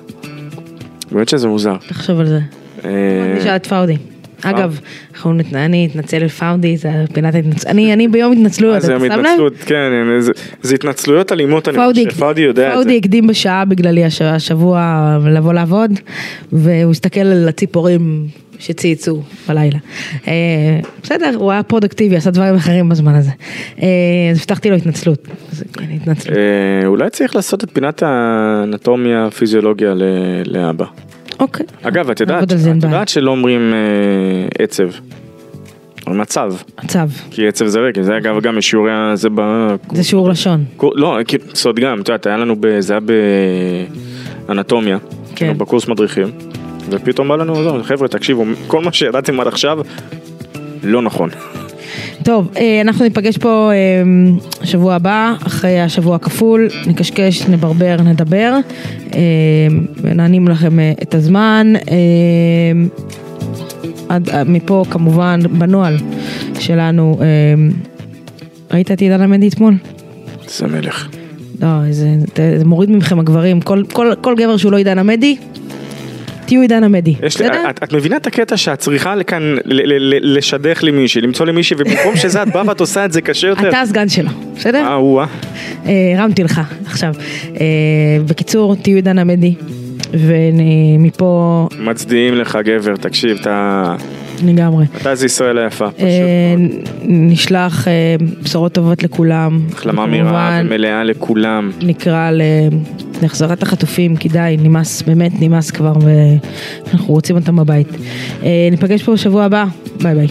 באמת שזה מוזר. תחשוב על זה. אה, נשאל את פאודי. אגב, אנחנו נת- אני אתנצל לפאודי, זה פינת ההתנצלות. אני אני ביום התנצלויות, מה אתה שם לב? התנצלות, כן, זה- זה התנצלויות אלימות, אני פאודי, חושב, פאודי יודע את זה. פאודי הקדים בשעה בגללי הש- השבוע לבוא לעבוד, והוא הסתכל על הציפורים שצייצו בלילה. אה, בסדר, הוא היה פרודקטיבי, עשה דברים אחרים בזמן הזה. אה, אז הבטחתי לו התנצלות. כן. אה, אולי צריך לעשות את פינת האנטומיה פיזיולוגיה לאבא. אוקיי. אגב, את יודעת, את. יודעת שלא אומרים עצב, אומרים מצב, מצב, כי עצב זה רגל, זה אגב גם בשיעורי ה... זה ב... זה שיעור לשון. לא, סוד גם, את יודעת, היה לנו, ב- זה היה באנטומיה, כן. בקורס מדריכים, ופתאום בא לנו, "זהו, חבר'ה, תקשיבו, כל מה שידעתם עד עכשיו, לא נכון. טוב, אה, אנחנו ניפגש פה אה, שבוע הבא, אחרי השבוע הכפול, נקשקש, נברבר, נדבר, אה, ונענים לכם את הזמן. עד, מפה כמובן, בנוהל שלנו, ראית את עידן עמדי אתמול? זה מלך. לא, זה, זה, זה מוריד מכם הגברים, כל, כל, כל גבר שהוא לא עידן עמדי, תהיו עידן עמדי? את, את מבינה את הקטע שאת צריכה לכאן ל- ל- ל- לשדך לי מישהי, למצוא לי מישהי, ובמקום שזה את באה ואת עושה את זה קשה יותר. אתה הסגן שלו, בסדר? אה, או-אה. אה, הרמתי לך עכשיו. אה, בקיצור, תהיו עידן עמדי, ומפה מצדיעים לך גבר, תקשיב, אתה, לגמרי. אתה זה ישראל היפה. פשוט אה, מאוד. נשלח בשורות טובות לכולם. החלמה מהירה ומלאה לכולם. נקרא ל- להחזרת החטופים, כי די, נמאס, באמת נמאס כבר, ואנחנו רוצים אותם בבית. אה, ניפגש פה בשבוע הבא, ביי ביי.